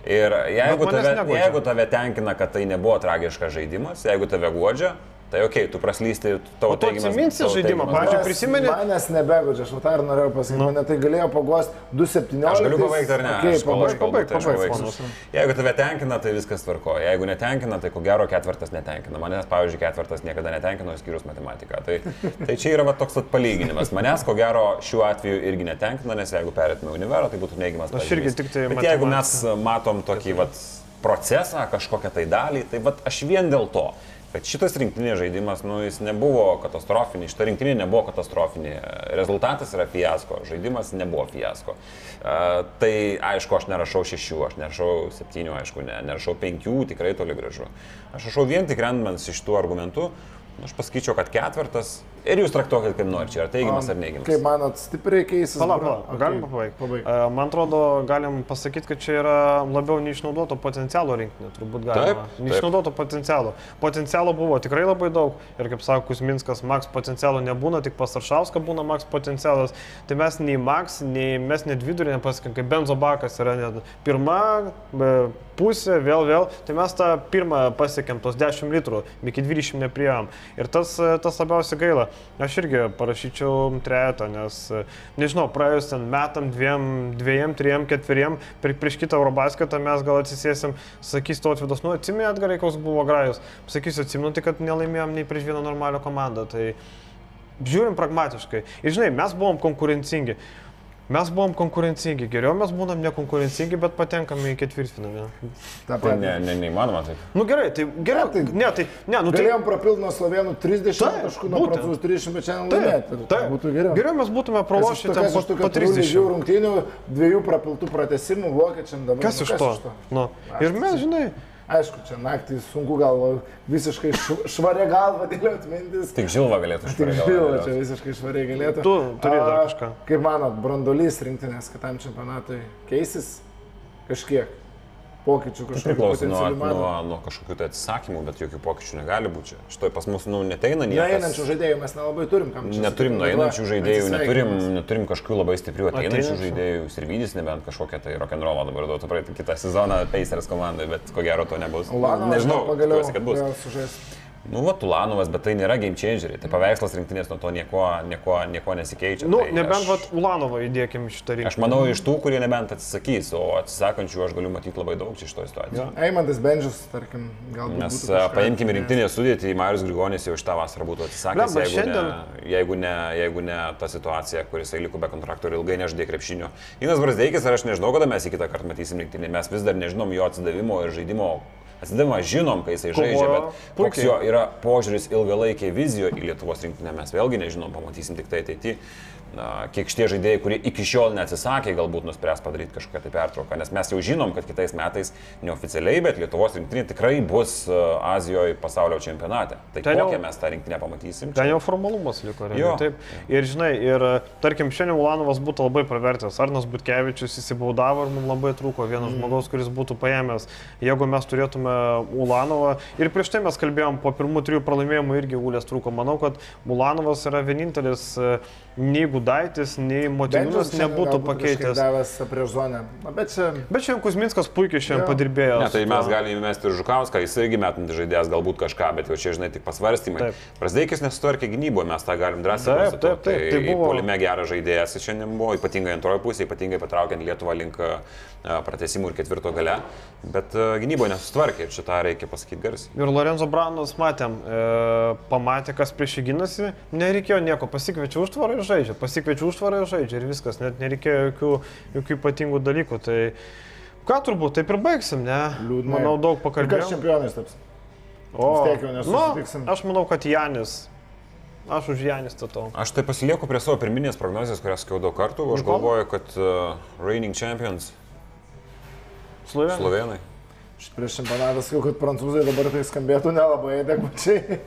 Ir jeigu tave, jeigu tave tenkina, kad tai nebuvo tragiškas žaidimas, jeigu tave guodžia, tai okei, okay, tu praslysti tavo teigiamas- atsiminsi žaidimą, pavyzdžiui, prisimeni- Manęs nebegodžia, aš tą ir norėjau pasakyti, nu. mane tai galėjo pagosti 2.17. Aš galiu pabaigti ar ne? Okay, Aš aš kalbu, pabaik, tai pabaigsiu. ponas. Jeigu tave tenkina, tai viskas tvarko. Jeigu netenkina, tai ko gero ketvirtas netenkina. Manęs, pavyzdžiui, ketvirtas niekada netenkino, išskyrus matematiką. Tai, tai čia yra va, toks palyginimas. Manęs, ko gero, šiuo atveju irgi netenkina, nes jeigu perėtume univerą, tai būtų neigiamas. Aš irgi tik tai Bet jeigu matematiką. mes matom tokį vat, procesą, kažkokią tai dalį, tai vat, aš vien dėl to. Kad šitas rinktinės žaidimas, nu, jis nebuvo katastrofinis, šita rinktinė nebuvo katastrofinė, rezultatas yra fiasko, žaidimas nebuvo fiasko. Uh, tai aišku, aš nerašau šešių, aš nerašau septynių, aišku, ne, nerašau penkių, tikrai toli gražu. Aš rašau vien tik rendmans iš tų argumentų, aš pasakyčiau, kad ketvirtas Ir jūs traktuokit kaip norite, ar teigiamas ar neigiamas. Kaip manot, stipriai keisis? Palauk, palauk, galim pabaigti. Pabaig. E, Man atrodo, galim pasakyti, kad čia yra labiau neišnaudoto potencialo rinkinė, turbūt galima. Taip, taip. Neišnaudoto potencialo. Potencialo buvo tikrai labai daug ir kaip sako Kusminskas, Max potencialo nebūna, tik pas Aršauską būna Max potencialas. Tai mes nei Max, nei mes net vidurį nepasakėm, kaip benzo bakas yra net pirma pusė, vėl, vėl. Tai mes tą pirmą pasiekėm, tos 10 litrų, iki 20 nepriejom. Ir tas, tas labiausiai gaila. Aš irgi parašyčiau trejetą, nes, nežinau, praėjus ten metam, dviem, dviejiem, trijiem, ketveriem, prie, prieš kitą Eurobasketą mes gal atsisėsim, sakys to atvidos, nu atsimėt gerai, koks buvo grajus. Sakysiu, atsimenu, tai kad nelaimėjom nei prieš vieną normalią komandą. Tai žiūrim pragmatiškai. Ir žinai, mes buvom konkurencingi. Mes buvom konkurencingi, geriau mes būnam nekonkurencingi, bet patenkame į ketvirtfinalį. Ta Tai ne, ne, neįmanoma taip. Nu gerai, tai geriau. Ne, tai- Ne, tai, ne, nu tai. Galėjom prapilti nuo slovenų 30 Taip, taškų, nuo prancūzų 30, bet šiandien laimėti. Tai. Būtų geriau. Geriau mes būtume pralošę ten Kas po, iš po keturių lygių 30. rungtynių, dviejų prapiltų pratesimų vokiečiam dabar. Kas nu, iš to? Nu. Ir mes, žinai, Aišku, čia naktį sunku gal visiškai š- švaria galva dėliot mintis. Tik žilva galėtų Tik šitą žinau, čia visiškai švariai galėtų. Tu turi dar kažką. Kaip manot, brandolys rinktinės kitam čempionatui keisis kažkiek? Pokyčių kažkokių Priklauso nuo, nuo, nuo kažkokių tai atsisakymų, bet jokių pokyčių negali būti. Šitoj pas mus nu, neteina niekas. Neeinančių žaidėjų mes nelabai turim. Neturim nueinančių žaidėjų, neturim, neturim kažkokių labai stiprių ateinančių žaidėjų. Sirvidis nebent kažkokią tai rock'n'rollą dabar duotų praeitą kitą sezoną Pacers komandai, bet ko gero to nebus. Ulanovas Nežinau, pagaliau tikiuosi, kad bus. vėl sužais. Nu, va, Tulanovas, bet tai nėra game changeriai. Tai paveikslas rinktinės nuo to nieko, nieko, nieko nesikeičia. nu, tai nebent aš, vat Ulanovą įdėkim į šitą rinką. Aš manau, iš tų, kurie nebent atsisakys, o atsisakančių aš galiu matyti labai daug čia šitoje situacijoje. Jo. Eimantas Bendžius, tarkim, galbūt. Kažką paimkime rinktinės sudėtį, Marius Grigonis jau šitą vasarą būtų atsisakęs, Blemba, jeigu, šiandien- ne, jeigu, ne, jeigu ne ta situacija, kuris liko be kontrakto ir ilgai nežaidė krepšinio. Inas Brasdeikis, ar aš nežinau, kada mes jį kitą kartą matysim rinktinį, mes vis dar nežinom jo atsidavimo ir žaidimo. Atsidavimą žinom, kai jisai žaidžia, bet koks jo yra požiūris ilgalaikė vizijoje į Lietuvos rinktinę, mes vėlgi nežinom, pamatysim tik tai ateityje. Na, kiek šitie žaidėjai, kurie iki šiol neatsisakė, galbūt nuspręs padaryti kažkokią tai pertrauką, nes mes jau žinom, kad kitais metais neoficialiai, bet Lietuvos rinktinė tikrai bus uh, Azijoje pasaulio čempionate. Tai Ten jau- kokią mes tą rinktinę pamatysim? Ten jau formalumas liko, realiai. Taip. Ir žinai, ir e, tarkim, šiandien Ulanovas būtų labai pravertęs. Arnas Butkevičius įsibaudavo ir mums labai trūko vieno mm. žmogaus, kuris būtų paėmęs. Jeigu mes turėtume Ulanovą. Ir prieš tai mes kalbėjom, po pirmų trijų pralaimėjimų irgi Ulės trūko. Manau, kad Ulanovas yra vienintelis e, nei Gudaitis, nei šiandien nebūtų pakeitęs. Na, bet čia Bet šiandien Kuzminskas puikiai šiandien Jo. padirbėjo. Ne, tai mes galime įmesti ir Žukauską, jis irgi metantis žaidėjas, galbūt kažką, bet jau čia, žinai, tik pasvarstymai. Taip. Prasdeikis nesutvarkė gynyboje, mes tą galim drąsiai Taip, konstatuoti. taip, taip, tai buvo- Polime geras žaidėjas šiandien buvo, ypatingai antroji pusė, ypatingai patraukiant Lietuvą link a, pratesimų ir ketvirto gale, bet a, gynyboje nesutvarkė ir šitą reikia pasakyti garsiai. Ir Lorenzo Braunas matėm, e, pamatė, kas prieš jį gynasi, nereikėjo nieko, pasikviečia užtvarą ir žaidžia, pasikviečia užtvarą ir žaidžia ir viskas, net nereikėjo jokių, jokių ypatingų dalykų. Tai ką turbūt, taip ir baigsim, ne? liūdna. Manau, daug Kas pakalbėjom. čempionais taps? O, nu, aš manau, kad Janis. Aš už Janį statau. Aš tai pasilieku prie savo pirminės prognozijos, kurią sakiau daug kartų. Aš galvoju, kad uh, reigning champions Slovenija. slovenai. Aš prieš čempionatą sakiau, kad prancūzai dabar tai skambėtų nelabai adekvačiai.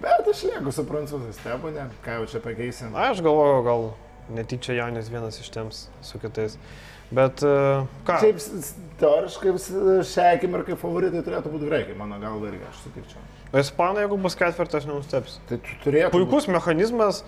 Bet aš lieku su prancūzais, tebūnė, ką jau čia pakeisim. Aš galvoju, gal netyčia Janis vienas iš tiems su kitais. Bet e, ką? Šiaip teoriškai šią akimirką favoritai turėtų būti graikai, mano galva irgi, aš sutikčiau. O Ispanai, jeigu bus ketvirtas, nenustebs. Tai tu turėtum. Puikus mechanizmas,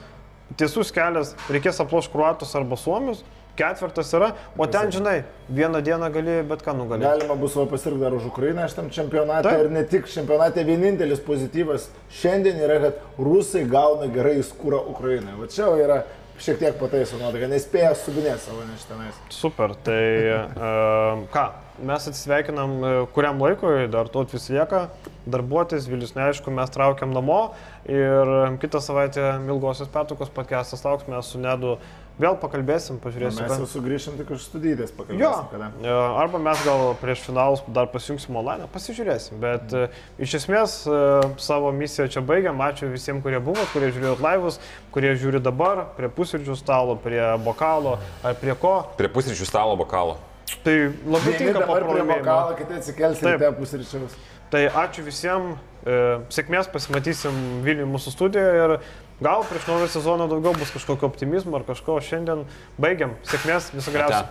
tiesus kelias, reikės aplošti kruatus arba suomius, ketvirtas yra, o ten, žinai, vieną dieną gali bet ką nugalėti. Galima bus va pasirgti dar už Ukrainą šitam čempionate Taip. ir ne tik čempionate, vienintelis pozityvas šiandien yra, kad rusai gauna gerai skūrą Ukrainai. Va čia yra šiek tiek pataiso nuotaika, nespėja subinėti savo neštenais. Super, tai <laughs> uh, ką, mes atsisveikinam e, kuriam laikui, dar tot vis lieka, darbuotis, Vilius neaišku, mes traukiam namo ir kitą savaitę ilgosios pertraukos podcastas lauks, mes su Nedu vėl pakalbėsim, Mes pažiūrėsim. jau sugrįšim tik už studijas Jo, pakalbėsim. kada. e, arba mes gal prieš finalus dar pasijungsim online, pasižiūrėsim. Bet e, iš esmės e, savo misiją čia baigiam. Ačiū visiems, kurie buvo, kurie žiūrėjot laivus, kurie žiūri dabar, prie pusryčių stalo, prie bokalo ar prie ko. Prie pusryčių stalo bokalo. Tai labai tinka prie bokalą, kiti atsikels Taip. ryte pusryčiaus. Tai ačiū visiems, e, sėkmės, pasimatysim Vilniuje mūsų studijoje ir Gal prieš naują sezoną daugiau bus kažkokio optimizmo ar kažko. Šiandien baigiam. Sėkmės, viso geriausio.